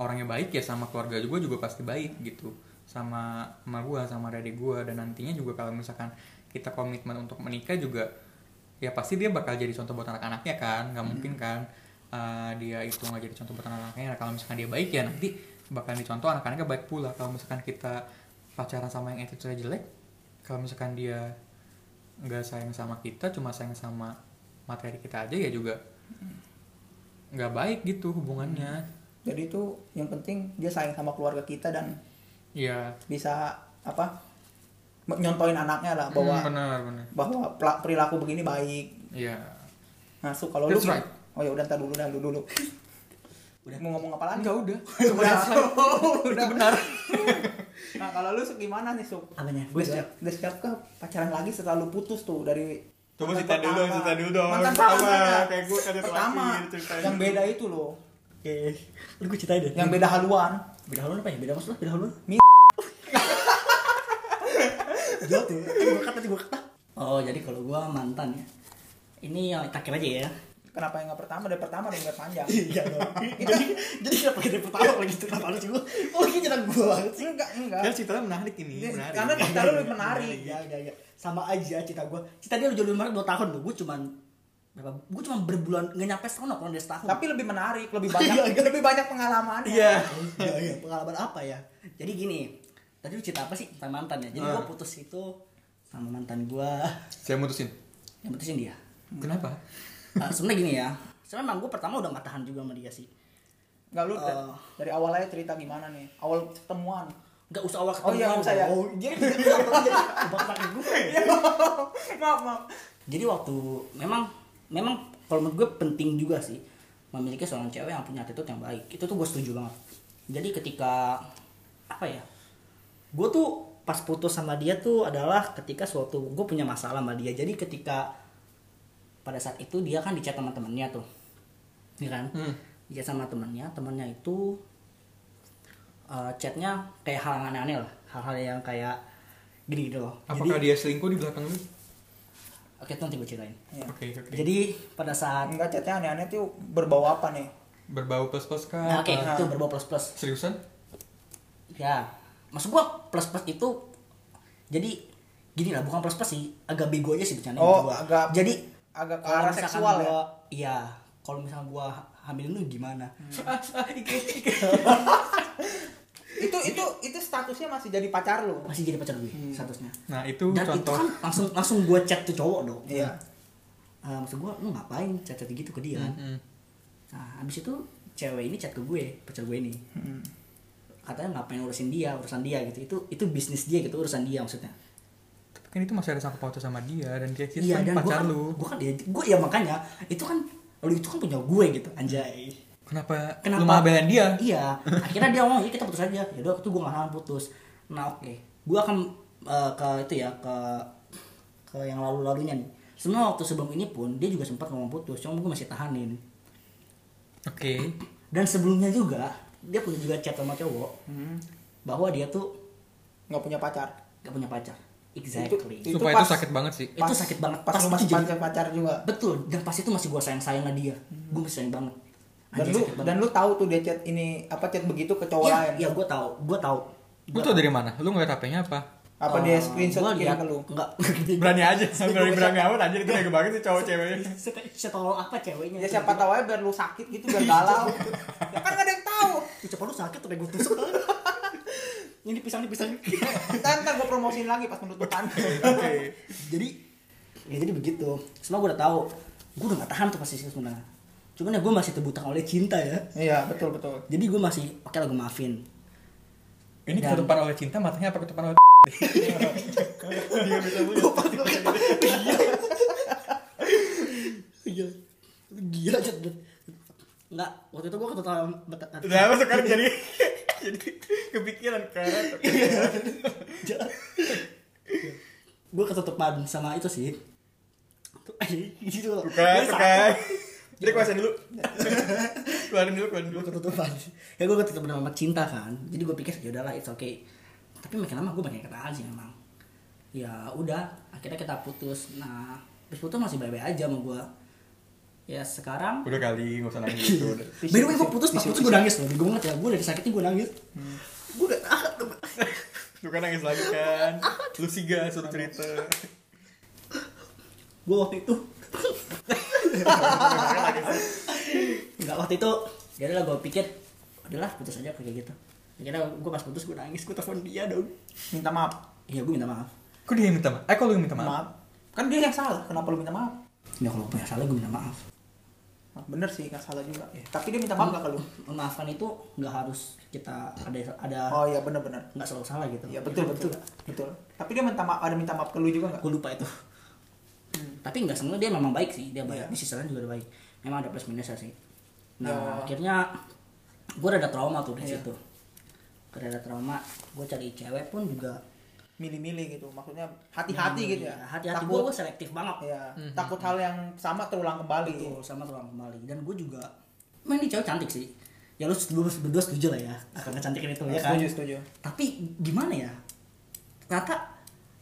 orangnya baik ya sama keluarga juga juga pasti baik gitu sama sama gue sama adik gue dan nantinya juga kalau misalkan kita komitmen untuk menikah juga ya pasti dia bakal jadi contoh buat anak-anaknya kan nggak mungkin kan uh, dia itu nggak jadi contoh buat anak-anaknya. Nah, kalau misalkan dia baik ya nanti bakal dicontoh anak-anaknya baik pula. Kalau misalkan kita pacaran sama yang attitude jelek kalau misalkan dia nggak sayang sama kita cuma sayang sama materi kita aja ya juga nggak baik gitu hubungannya. Jadi itu yang penting dia sayang sama keluarga kita dan Iya. bisa apa nyontoin anaknya lah bahwa Hmm, benar benar bahwa perilaku begini baik iya masuk kalau lu right. oh ya udah ntar dulu dah lu dulu Udah. mau ngomong apa lagi enggak udah udah udah benar nah kalau lu gimana nih Suk? Apanya? udah siap udah siap ke pacaran lagi setelah lu putus tuh dari Coba cerita dulu, cerita dulu dong. mantan Pertama, pertama kayak gua kaget pertama lagi ceritain. yang beda itu loh Oke. Lu gue ceritain deh. yang beda haluan beda haluan apa ya? Beda maksud lu? Beda haluan? Jawab tuh. Gua kata, gua kata. Oh, jadi kalau gua mantan ya. Ini yang terakhir aja ya. kenapa yang nggak pertama dari pertama dari nggak panjang Iya dong. jadi jadi kenapa dari pertama lagi itu kenapa lu sih gua? Oh, ini gua banget sih. enggak enggak kan ceritanya menarik ini Ini- menarik karena cerita lu lebih menarik Iya, iya, iya. Sama aja cita gua. Cita dia udah lebih 2 tahun loh. Gua cuman berapa? Gua cuma berbulan nggak nyampe setahun apa dari setahun. tapi lebih menarik lebih banyak Iya, iya. lebih banyak pengalamannya iya Iya, iya. Pengalaman apa ya? Jadi gini. Tadi lu cerita apa sih tentang mantan ya? Jadi Ah. gua putus itu sama mantan gua saya mutusin yang putusin dia. kenapa Nah, sebenarnya gini ya. Sebenarnya emang gue pertama udah gak tahan juga sama dia sih. nggak lu Eh. dari awalnya cerita gimana nih awal temuan Gak usah awal Oh iya, ketemuan. Oh, jadi jadi tebak gue. maaf maaf Jadi waktu memang memang kalau menurut gue penting juga sih memiliki seorang cewek yang punya attitude yang baik. Itu tuh gue setuju banget. Jadi ketika apa ya? Gue tuh pas putus sama dia tuh adalah ketika suatu gue punya masalah sama dia. Jadi ketika pada saat itu dia kan dicat sama temennya tuh, ya kan? Hmm. Dicat sama temennya, temennya itu eh, chatnya kayak hal yang aneh-aneh lah, hal-hal yang kayak gini gitu loh. apakah Jadi, dia selingkuh di belakang lu oke itu nanti gue ceritain. Iya. oke oke Jadi pada saat enggak chatnya aneh-aneh tuh berbau apa nih berbau plus plus kan Nah, oke Ah. itu berbau plus plus. seriusan Ya, maksud gua plus plus itu jadi gini lah, bukan plus plus sih, agak bego aja sih bercanda Oh, gua. agak- jadi agak ke kalau arah misalkan seksual ya? gua, Iya, kalau misalnya gua hamilin lu gimana? itu itu itu statusnya masih jadi pacar lu Masih jadi pacar gue statusnya. nah itu Dan itu contoh kan langsung langsung gua chat tuh cowok dong. Iya. Ah, maksud gua lu ngapain chat-chat gitu ke dia? Hmm. Nah, habis itu cewek ini chat ke gue, pacar gue ini. Hmm. Katanya ngapain urusin dia, urusan dia gitu. Itu itu bisnis dia gitu, urusan dia maksudnya. Tapi kan itu masih ada sangkut pautnya sama dia dan kayak gitu iya dan pacar kan lu. gue kan ya gue ya makanya itu kan lu itu kan punya gue gitu anjay. Kenapa, Kenapa? lu malah belain dia? Iya akhirnya dia ngomong ya kita putus aja. Ya udah itu gue gak akan putus. Nah oke. Gue akan eh, ke itu ya ke ke yang lalu lalunya nih. Semua waktu sebelum ini pun dia juga sempat ngomong putus cuma gue masih tahanin. Oke. Dan sebelumnya juga dia punya juga chat sama cowok Hmm. bahwa dia tuh nggak punya pacar. gak punya pacar. Exactly. Itu supaya pas- itu sakit banget sih. Itu sakit banget. pas, lu itu masih jadi- pacar pacar juga. Betul. Dan pas itu masih gue sayang sayang sama dia. Gue masih sayang banget. Dan lu banget. dan lu tahu tuh dia chat ini apa chat begitu ke cowok Iya, lain? iya gue tahu, gue tahu. lu tau dari mana? Lu ngeliat HP-nya apa apa dia screenshot gua kirim ke lu Enggak. berani aja berani berani amat anjir itu nego banget sih cowok ceweknya Siapa tahu apa ceweknya? ya siapa tahu aja biar lu sakit gitu biar galau ya kan gak ada yang tahu Siapa lu sakit udah gue tusuk. ini pisang ini pisang. ntar ntar gue promosiin lagi pas penutupan oke jadi ya jadi begitu. Semua gue udah tahu. Gue udah gak tahan tuh posisi sebenarnya. Cuman ya gue masih terbutang oleh cinta ya. iya betul betul Jadi gue masih oke lah gue maafin. ini Dan- ketutupan oleh cinta matanya apa ketutupan oleh Iya. Gila aja. Enggak, waktu itu gue ketutupan udah apa sekarang jadi jadi kepikiran kan gue ketutupan sama itu sih. gitu loh. bukan Gua bukan jadi kuasain dulu keluarin dulu keluarin dulu ketutupan ya gue ketutupan sama cinta kan jadi gue pikir ya udahlah it's okay tapi makin lama gue makin ketahan sih memang. Ya udah akhirnya kita putus. Nah terus putus masih baik-baik aja sama gue ya sekarang udah kali nggak usah nangis gitu by the way gue putus pas putus gue nangis loh. Gue banget ya gue dari sakitnya gue nangis. Gue udah ah, lu kan nangis lagi kan? Lu sih gak suruh cerita. Gue waktu itu nggak waktu itu ya udahlah gue pikir udahlah putus aja kayak gitu akhirnya gue pas putus gue nangis gue telepon dia dong. Minta maaf? Iya gue minta maaf. Kok dia yang minta maaf eh kok lu yang minta maaf? Maaf. Kan dia yang salah kenapa lu minta maaf? Ya kalau punya salah gue minta maaf. Nah, bener sih nggak salah juga. Tapi dia minta maaf nggak ke lu? Memaafkan itu nggak harus kita ada ada oh iya bener-bener. nggak selalu salah gitu. Iya betul betul betul. Tapi dia minta maaf ada minta maaf ke lu juga nggak? gue lupa itu. Tapi nggak semua dia memang baik sih dia baik. Iya. di sisi lain juga dia baik. Memang ada plus minusnya sih. Nah Ya. akhirnya gue ada trauma tuh di Iya. situ Karena ada trauma gue cari cewek pun juga Milih-milih gitu. Maksudnya hati-hati gitu ya. Iya, hati-hati gue Takut gue selektif banget ya, takut hal yang sama terulang kembali. Betul, sama terulang kembali. Dan gue juga, main ini cewek cantik sih. Ya lu lu berdua setuju lah ya, akan kecantikan itu ya kan. Setuju, setuju. Tapi gimana ya? Ternyata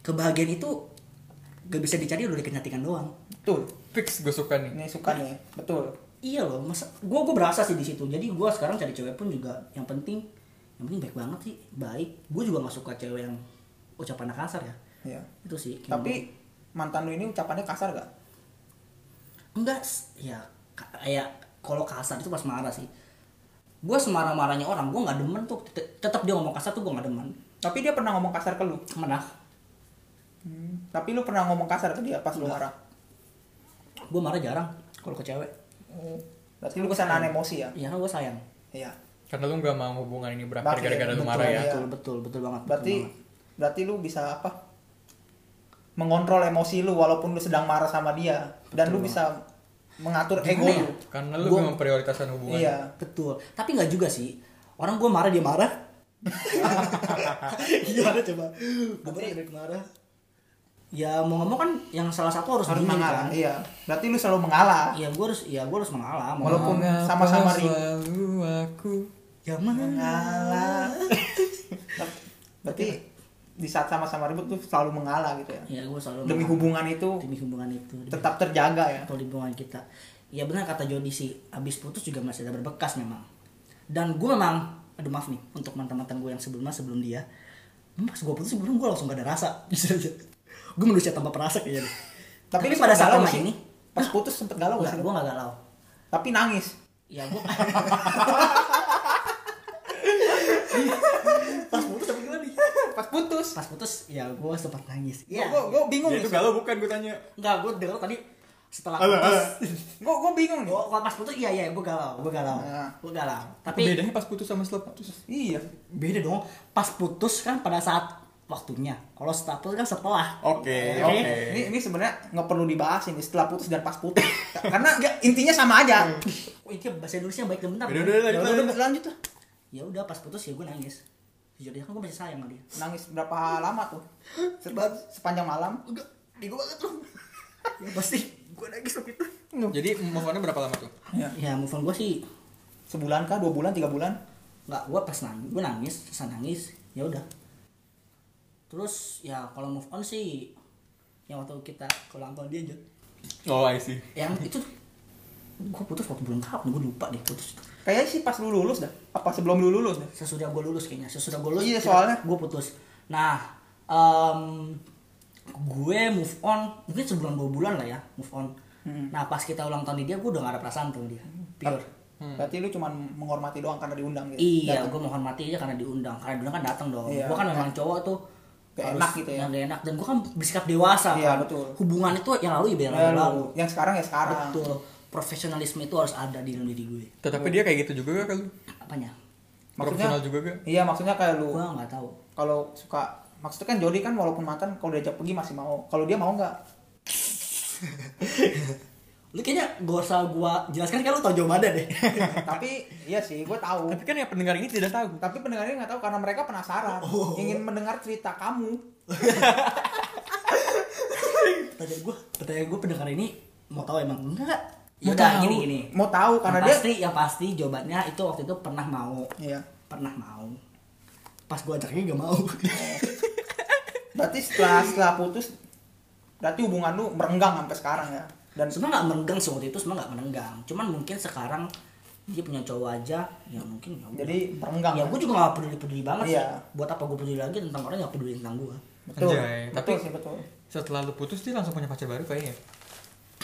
kebahagiaan itu gak bisa dicari udah dari kecantikan doang. Betul. fix gue suka nih Ini suka nih. Betul. Iya loh, masa gue gue berasa sih di situ. Jadi gue sekarang cari cewek pun juga yang penting, yang penting baik banget sih, baik. Gue juga gak suka cewek yang ucapannya kasar ya. Iya. Itu sih. Tapi mantan lu ini ucapannya kasar gak? enggak ya kayak kalau kasar itu pas marah sih gue semarah-marahnya orang gue nggak demen tuh Tet- tetap dia ngomong kasar tuh gue nggak demen Tapi dia pernah ngomong kasar ke lu. mana Tapi lu pernah ngomong kasar ke dia pas lu Enggak. marah. gue marah jarang kalau ke cewek Berarti lu kesan aneh emosi ya? iya gue sayang Iya. Karena lu nggak mau hubungan ini berakhir gara-gara lu betul, marah ya iya. betul betul betul banget betul Berarti banget. berarti lu bisa apa? Mengontrol emosi lu walaupun lu sedang marah sama dia dan lu bisa mengatur ego Gimana ya? lu. karena lu Gua- memprioritaskan hubungan Iya. betul tapi nggak juga sih orang gue marah dia marah gimana coba gue marah dia marah ya mau ngomong kan yang salah satu harus, Harus mengalah. kan Iya. Berarti lu selalu mengalah. Iya gue harus ya gue harus mengalah mau Walaupun sama-sama ri- aku mana mengalah. Berarti di saat sama-sama ribut tuh selalu mengalah gitu ya. ya gue selalu Demi mengalah. hubungan itu demi hubungan itu demi tetap terjaga ya. atau di hubungan kita ya benar kata Jody sih abis putus juga masih ada berbekas memang dan gue memang aduh maaf nih untuk mantan-mantan gue yang sebelumnya sebelum dia pas gue putus sebelum gue langsung gak ada rasa bisa aja gue manusia tanpa perasa kayaknya. Tapi, tapi, lu pada saat sama sih? ini pas putus sempet galau gak gue gak galau Tapi nangis. ya gue pas putus tapi gimana nih Pas putus. pas putus ya gue sempat nangis Iya. Iya. Gue gue bingung ya itu galau bukan gue tanya enggak gue dengar tadi setelah Alah, putus Gue gue bingung nih. gue pas putus iya iya gue galau gue galau Nah. gue galau tapi bedanya pas putus sama setelah putus Iya. beda dong pas putus kan pada saat waktunya kalau setelah putus kan setelah oke Oke. oke Ini ini sebenarnya nggak perlu dibahas ini setelah putus dan pas putus. Karena intinya sama aja. oh, ini bahasa Indonesia baik dan benar Udah, udah, Ya lanjut, udah, lanjut. udah, lanjut tuh. Ya udah pas putus ya gue nangis. Dia kan gue masih sayang sama dia. Nangis berapa lama tuh? Sepa- sepanjang malam. enggak. Bego banget lu. Ya pasti. Gue nangis waktu itu. Jadi move on-nya berapa lama tuh? Ya. ya move on gue sih Sebulan kah? Dua bulan? Tiga bulan? nggak gue pas nangis gue nangis selesai nangis ya udah. Terus ya kalau move on sih yang waktu kita ke ulang tahun dia Jod oh I see. Yang itu gue putus waktu bulan kapan? Gue lupa deh putus Kayaknya sih pas lu lulus dah. Apa sebelum lu lulus dah? sesudah gue lulus kayaknya sesudah gue lulus Iya, soalnya. gue putus nah em, gue move on mungkin sebulan dua bulan lah ya move on Hmm. nah pas kita ulang tahun di dia gue udah gak ada perasaan tuh dia pure Berarti lu cuma menghormati doang karena diundang gitu. iya gue menghormati aja karena diundang karena diundang kan datang dong Iya. gue kan memang cowok tuh Gak harus enak gitu ya. yang gak enak dan gue kan bersikap dewasa Iya, kan betul. hubungan itu yang lalu ya biar Ya, lalu, lu. Yang sekarang ya sekarang. betul profesionalisme itu harus ada di dalam diri gue tetapi dia kayak gitu juga gak kalau apanya Maksudnya- profesional juga gak Iya maksudnya kayak lu gue nggak tahu kalau suka maksudnya kan Jody kan walaupun mantan kalau diajak pergi masih mau. Kalau dia mau nggak? lu kayaknya gak usah gue jelaskan kan lu tau jawabannya deh Tapi iya sih, gue tahu. tapi kan yang pendengar ini tidak tahu Tapi pendengar ini nggak tahu karena mereka penasaran, Oh. ingin mendengar cerita kamu. pertanyaan gue pertanyaan gue pendengar ini mau tahu emang enggak ya Mau udah tahu. gini gini Mau tahu karena yang dia pasti yang pasti jawabannya itu waktu itu pernah mau Iya. pernah mau pas gue ajaknya gak mau Berarti setelah setelah putus berarti hubungan lu merenggang sampai sekarang ya. Dan sebenarnya nggak merenggang sih waktu itu sebenarnya nggak merenggang cuman mungkin sekarang dia punya cowok aja ya mungkin ya jadi merenggang. ya gue juga gak peduli peduli banget Iya. sih buat apa gue peduli lagi tentang orang yang peduli tentang gue betul. Anjay, betul tapi- sih betul. setelah lu putus dia langsung punya pacar baru kayaknya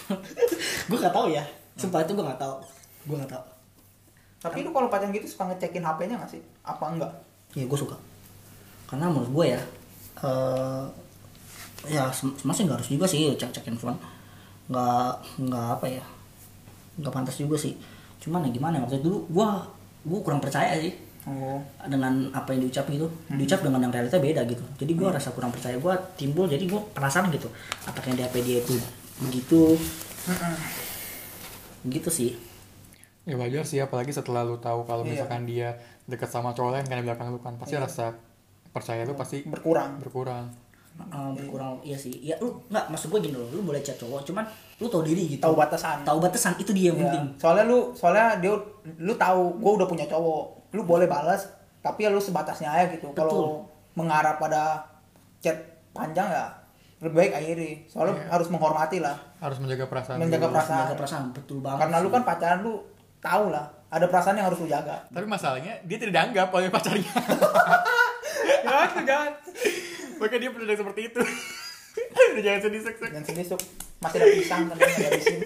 gue gak tahu ya. Sumpah itu gue gak tahu. Gue gak tahu. Tapi lu kalau pacaran gitu suka ngecekin HP-nya nggak sih? Apa enggak? ya gue suka. Karena menurut gue ya eh ya sem- sebenarnya nggak harus juga sih cek cek handphone. Nggak nggak apa ya nggak pantas juga sih. Cuman ya gimana ya, waktu itu dulu gua gua kurang percaya sih oh. dengan apa yang diucap gitu. Diucap dengan yang realita beda gitu. Jadi gua rasa kurang percaya gua timbul jadi gua penasaran gitu. Apakah yang di HP dia itu begitu gitu sih. Ya wajar sih apalagi setelah lu tahu kalau Iya. misalkan dia dekat sama cowok lain kan di belakang lu kan pasti rasa percaya lu pasti berkurang. berkurang. Uh, berkurang. Iya sih. Ya lu nggak maksud gue gini loh lu boleh chat cowok cuman lu tahu diri gitu. Tahu batasan. Tahu batasan itu dia yang Iya. penting. Soalnya lu soalnya dia lu tahu gue udah punya cowok. Lu boleh balas tapi ya lu sebatasnya aja gitu. Kalau mengarah pada chat panjang ya lebih baik akhiri soalnya harus menghormati lah Harus menjaga perasaan. Menjaga dulu. perasaan. Menjaga perasaan betul banget karena lu sih. kan pacaran lu tahu lah ada perasaan yang harus lu jaga Tapi masalahnya dia tidak dianggap oleh pacarnya. Jangan, jangan. Makanya dia pernah seperti itu. Udah jangan sedih sek dan sedih Suk. masih ada pisang kan yang habisin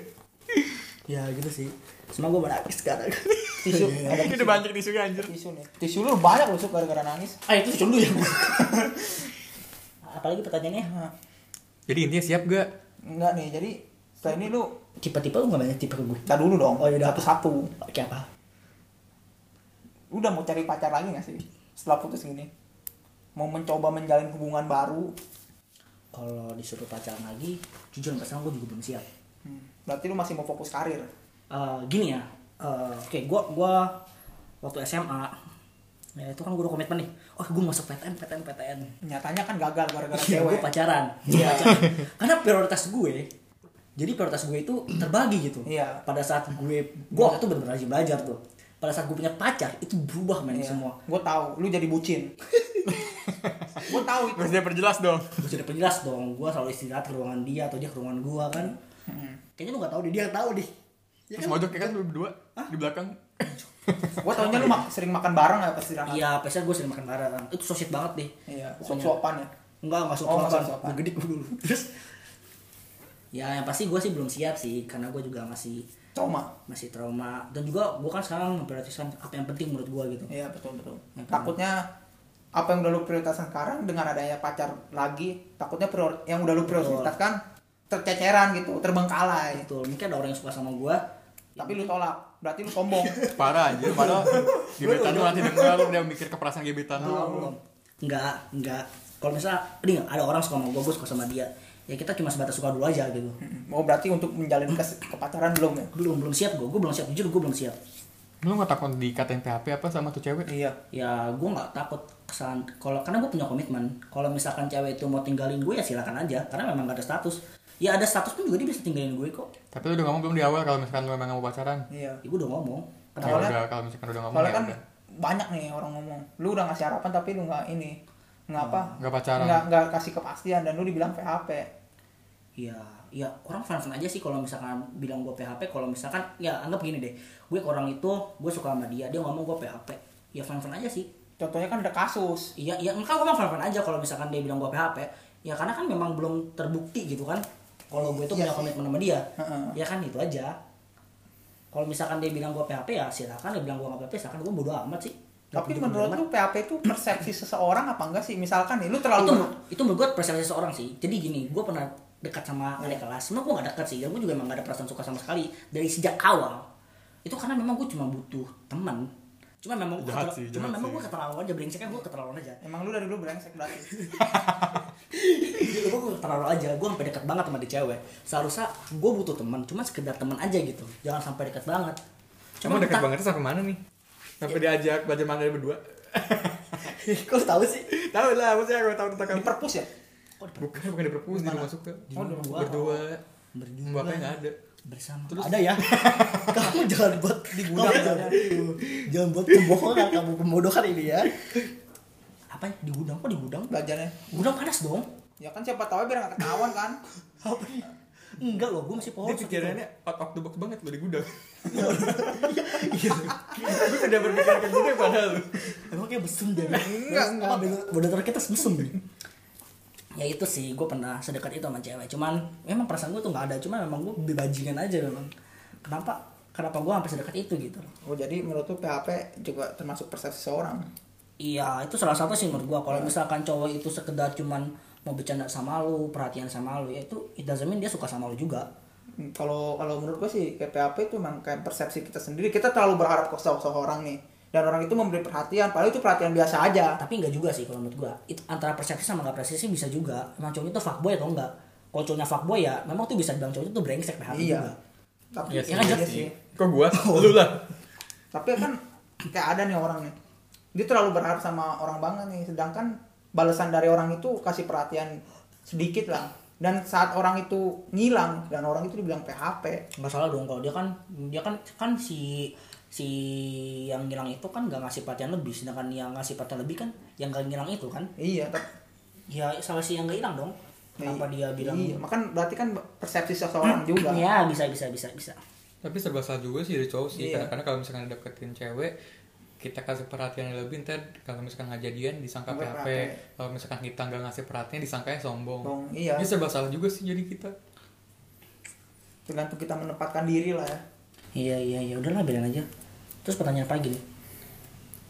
ya gitu sih semua gue menangis sekarang tisu ada Ini tisu udah banyak tisunya anjir. tisu nih tisu lu banyak lu gara-gara nangis ah itu dulu ya gue apalagi pertanyaannya Jadi intinya siap gak? enggak nih jadi setelah ini lu tipe-tipe lu nggak banyak tipe ke gue? Kita dulu dong Oh, yaudah. satu-satu. Oke apa? Lu udah mau cari pacar lagi gak sih? Setelah putus gini mau mencoba menjalin hubungan baru? Kalau disuruh pacaran lagi jujur nggak salah gue juga belum siap. Hmm. berarti lu masih mau fokus karir? Eh, gini ya. Eh, oke gua gua waktu SMA ya itu kan gue udah komitmen nih oh gue masuk PTN PTN PTN nyatanya kan gagal gara-gara Iya, gue cewek pacaran. Iya. Pacaran. Karena prioritas gue, jadi prioritas gue itu terbagi gitu. Iya. Pada saat gue, gue waktu itu benar-benar rajin belajar tuh. Pada saat gue punya pacar, itu berubah men Iya. semua. gue tahu lu jadi bucin gue tahu itu dia perjelas dong. Gue sudah perjelas dong, gue selalu istirahat ke ruangan dia atau dia ke ruangan gue kan. Hmm. Kayaknya lu gak tahu deh, dia yang tahu deh. Ya Terus kan? mojok ya kan lu berdua di belakang. Gue taunya lu mak- sering makan bareng ya pas istirahat Iya, biasanya gue sering makan bareng. Itu so sweet banget deh. iya Pokoknya. suap-suapan ya Enggak, enggak Oh, nggak suap-suapan. suap-suapan. Gue gede dulu. Terus, ya yang pasti gue sih belum siap sih, karena gue juga masih trauma masih trauma dan juga gue kan sekarang memprioritaskan apa yang penting menurut gue gitu iya betul betul Ya takutnya apa yang udah lu prioritaskan sekarang dengan adanya pacar lagi takutnya prior yang udah lu prioritaskan terceceran gitu terbengkalai betul mungkin ada orang yang suka sama gue tapi lu tolak berarti lu sombong. Parah anjir. Padahal gebetan lu nanti denger lu udah mikir ke perasaan gebetan lu. enggak enggak kalau misalnya ini ada orang suka sama gue gue suka sama dia. Ya kita cuma sebatas suka dulu aja gitu. Oh berarti untuk menjalin kes kepacaran belum ya? Belum belum siap gue gue belum siap. Jujur gue belum siap. Lu gak takut dikatain PHP apa sama tuh cewek? iya. Ya gue nggak takut kesalahan. Kalau karena gue punya komitmen. Kalau misalkan cewek itu mau tinggalin gue ya silakan aja. Karena memang gak ada status. Ya ada status pun juga dia bisa tinggalin gue kok Tapi lu udah ngomong belum di awal kalau misalkan lu emang gak mau pacaran? iya. Ya, gue udah ngomong. Ya Soalnya- udah kalau misalkan udah ngomong soalnya ya kan udah. banyak nih orang ngomong. Lu udah ngasih harapan tapi lu nggak ini nggak apa Nggak pacaran. nggak nggak kasih kepastian dan lu dibilang PHP ya ya orang fan fan aja sih kalau misalkan bilang gue PHP kalau misalkan ya anggap gini deh gue ke orang itu gue suka sama dia dia ngomong gue PHP ya fan fan aja sih. Contohnya kan ada kasus. Iya iya enggak gue fan fan aja kalau misalkan dia bilang gue PHP ya karena kan memang belum terbukti gitu kan kalau gue itu Iya punya komitmen sama dia. Ya kan itu aja. Kalau misalkan dia bilang gue PHP ya silakan. Dia bilang gue nggak PHP silakan. Gue bodo amat sih. Tapi menurut lu PHP itu persepsi seseorang apa enggak sih? Misalkan nih lu itu terlalu itu menurut gue persepsi seseorang sih. Jadi gini gue pernah dekat sama adik kelas. Sebenarnya gue gak dekat sih. Dan gue juga emang gak ada perasaan suka sama sekali. Dari sejak awal. Itu karena memang gue cuma butuh teman cuma memang gue sih, cuma jahat memang sih. gue keterlaluan aja brengseknya gue keterlaluan aja emang lu dari dulu brengsek berarti gue keterlaluan aja gue sampai dekat banget sama di cewek seharusnya gue butuh teman cuma sekedar teman aja gitu jangan sampai dekat banget Cuma dekat banget sampai mana nih? Sampai diajak belajar manga berdua. kok lu tahu sih tahu lah, maksudnya gue tahu tentang di kamu. perpus ya kok di- Bukan, bukan di perpus, di rumah suka. Di rumah gua. Berdua. Berdua. Bapaknya nggak ada. Bersama. Terus- ada ya? Kamu jangan buat Di gudang kamu jangan, jangan buat kebohongan kamu pembodohan ini ya. Apa ya? di gudang? Kok di gudang? Belajarnya. Gudang panas dong. Ya kan siapa tahu biar nggak ketahuan kan? Apa ya? enggak loh gue masih polos Dia pikirannya out of the box banget lo di gudang. Gue tidak berpikir kayak gitu padahal. Emang kayak mesum dia Enggak, enggak. bener kita mesum deh ya itu sih gue pernah sedekat itu sama cewek. Cuman memang perasaan gue tuh nggak ada. Cuma memang gue lebih bajingan aja memang. Kenapa? Kenapa gue sampai sedekat itu gitu? Oh jadi menurut lu PHP juga termasuk persepsi seorang? Iya, itu salah satu sih menurut gua. Kalau misalkan cowok itu sekedar cuman mau bercanda sama lu, perhatian sama lu, ya itu it doesn't mean dia suka sama lu juga. kalau kalau menurut gue sih kayak PHP itu emang kayak persepsi kita sendiri. Kita terlalu berharap ke seseorang nih dan orang itu memberi perhatian padahal itu perhatian biasa aja. Tapi enggak juga sih kalau menurut gua. Itu antara persepsi sama nggak persepsi bisa juga. Emang cowoknya tuh fuckboy atau enggak kalau cowoknya fuckboy ya memang tuh bisa bilang cowoknya tuh brengsek PHP iya. juga. Tapi Iya sih, iya sih. Kok gua? Lu lah. tapi kan kayak ada nih orang nih. Dia terlalu berharap sama orang banget nih. Sedangkan balasan dari orang itu kasih perhatian sedikit lah. Dan saat orang itu ngilang dan orang itu dibilang PHP nggak salah dong kalau dia kan dia kan kan si si yang ngilang itu kan nggak ngasih perhatian lebih sedangkan yang ngasih perhatian lebih kan yang nggak ngilang itu kan? Iya tapi ya salah si yang nggak hilang dong. Kenapa dia bilang iya. Makan berarti kan persepsi seseorang juga. Ya bisa bisa bisa bisa. Tapi serba salah juga sih dari cowok sih. Iya. Karena kalau misalkan deketin cewek, kita kasih perhatian yang lebih ntar kalau misalkan nggak jadian disangka PHP kalau misalkan kita nggak ngasih perhatian disangka sombong. Sombong, iya. Ini serba salah juga sih jadi kita. Tergantung kita menempatkan diri lah ya. Iya iya iya. Udahlah biarin aja terus pertanyaan apa lagi nih?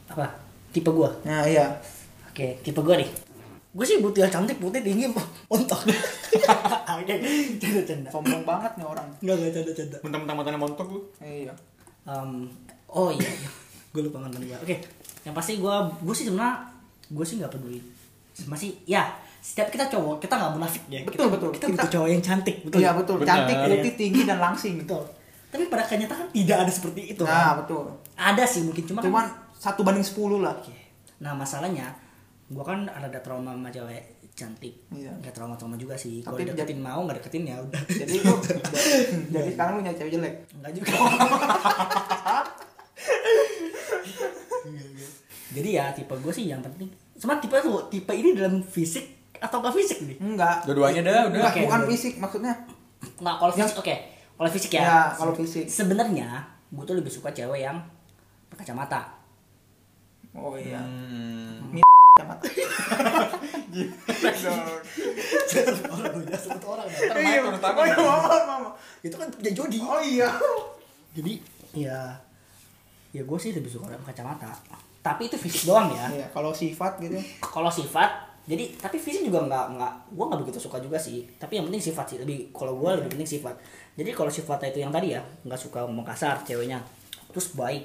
Apa? Tipe gua? Nah iya. Oke tipe gua nih. Gue sih butuh yang cantik putih tinggi montok oke canda canda sombong banget nih orang. Nggak nggak canda canda mentang-mentang matanya montok lu. Iya. Um, oh iya gue lupa mantan gue oke yang pasti gue gue sih sebenarnya gue sih nggak peduli. Masih ya setiap kita cowok kita nggak munafik ya. Betul, kita, betul. kita Kita- butuh cowok yang cantik betul. Iya betul. Cantik putih Iya. tinggi dan langsing. Betul tapi pada kenyataan tidak ada seperti itu nah kan? betul ada sih mungkin cuma cuman kan, satu banding sepuluh lah nah masalahnya gue kan ada trauma sama cewek cantik Iya. nggak trauma trauma juga sih kalau deketin mau nggak deketin ya udah jadi lu jadi sekarang lu nyari cewek jelek Enggak juga. Jadi ya tipe gue sih yang penting. Cuma tipe tuh tipe ini dalam fisik atau enggak fisik nih? enggak dua-duanya dah udah Oke, bukan dua. fisik maksudnya Nah kalau fisik oke. Kalau fisik ya. ya kalau fisik Sebenarnya gue tuh lebih suka cewek yang berkacamata. oh iya Hmm. kacamata orang orang ya. Main turun tangan. oh iya mama mama Itu kan punya Jody. oh iya Jadi ya ya gue sih lebih suka orang berkacamata. Tapi itu fisik doang ya. iya kalau sifat gitu kalau sifat jadi tapi fisik juga nggak nggak gue nggak begitu suka juga sih tapi yang penting sifat sih lebih kalau gue lebih penting sifat jadi kalau sifatnya itu yang tadi ya nggak suka ngomong kasar ceweknya terus baik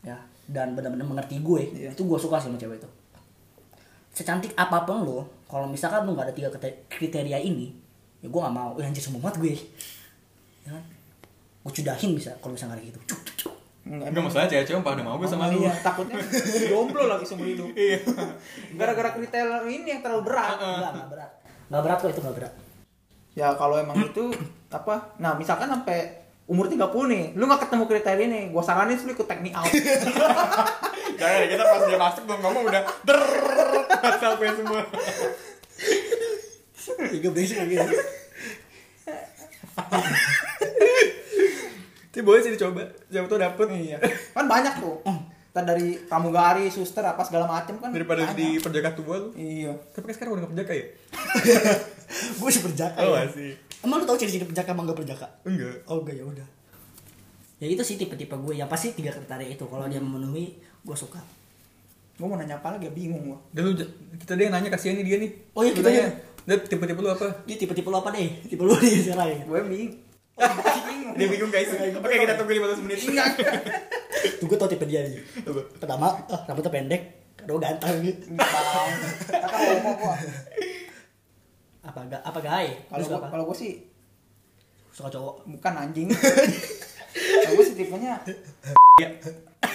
ya dan benar-benar mengerti gue Iya. itu gue suka sih sama cewek itu. Secantik apa pun lo kalau misalkan lo nggak ada tiga krite- kriteria ini ya gue nggak mau. Yang semua banget gue. Ya kan? Gue cudahin bisa kalau misalnya kayak gitu. Cuk, cuk, cuk. enggak Enggak masalah cewek-cewek pada mau gue sama Oh, lu. iya, takutnya jomblo lagi seumur hidup Iya. gara-gara kriteria ini yang terlalu berat. Nggak nggak berat. Nggak berat kok itu nggak berat ya kalau emang itu apa nah misalkan sampai umur 30 nih lu nggak ketemu kriteria nih gua saranin lu ikut me out Jangan kita pas dia masuk belum ngomong udah der sampai semua. tiga berisik lagi Itu boleh sih dicoba. Siapa tuh dapet. iya kan banyak tuh Ntar dari pramugari suster apa segala macem kan Daripada di perjaka tua lu. iya Tapi kan sekarang udah gak perjaka ya? gue sih berjaka Oh ya. masih. emang lu tau ciri-ciri berjaka emang gak berjaka Enggak. oh enggak ya udah ya itu sih tipe-tipe gue yang pasti tiga kriteria itu kalau dia memenuhi gue suka gua mau nanya apa lagi ya bingung gua Udah lu kita deh yang nanya kasihan nih dia nih. Oh iya, kita tanya. aja. Dia tipe-tipe lu apa? dia tipe-tipe lu apa deh tipe lu nih sekarang ya gue bingung bingung Dia bingung guys. Oke kita tunggu 15 menit. Tuh gue tau tipe dia nih pertama ah, rambutnya pendek kedua ganteng. Gitu apa ga apa gay kalau apa? kalau gua sih suka cowok. Bukan anjing. Kalau gua sih tipenya Iya.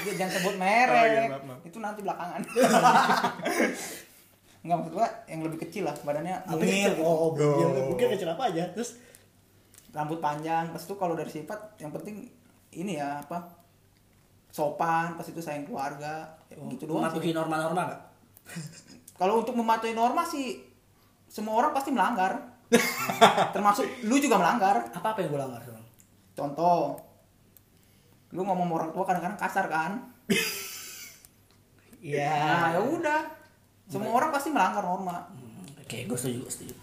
Dia jangan sebut Oh, merek iya, maaf, maaf. itu nanti belakangan. Enggak maksud gua yang lebih kecil lah badannya mungil kecil? gitu. oh, oh mungil Oh. mungkin kecil apa aja? Terus? Rambut panjang. Pas itu kalau dari sifat yang penting ini ya apa sopan pas itu sayang keluarga ya, gitu doang mematuhi norma-norma gak kalau untuk mematuhi norma sih semua orang pasti melanggar. Termasuk lu juga melanggar. Apa apa yang gue langgar contoh lu ngomong orang tua kadang-kadang kasar kan? Iya. Nah ya udah. Semua orang pasti melanggar norma. Oke gue setuju gue setuju.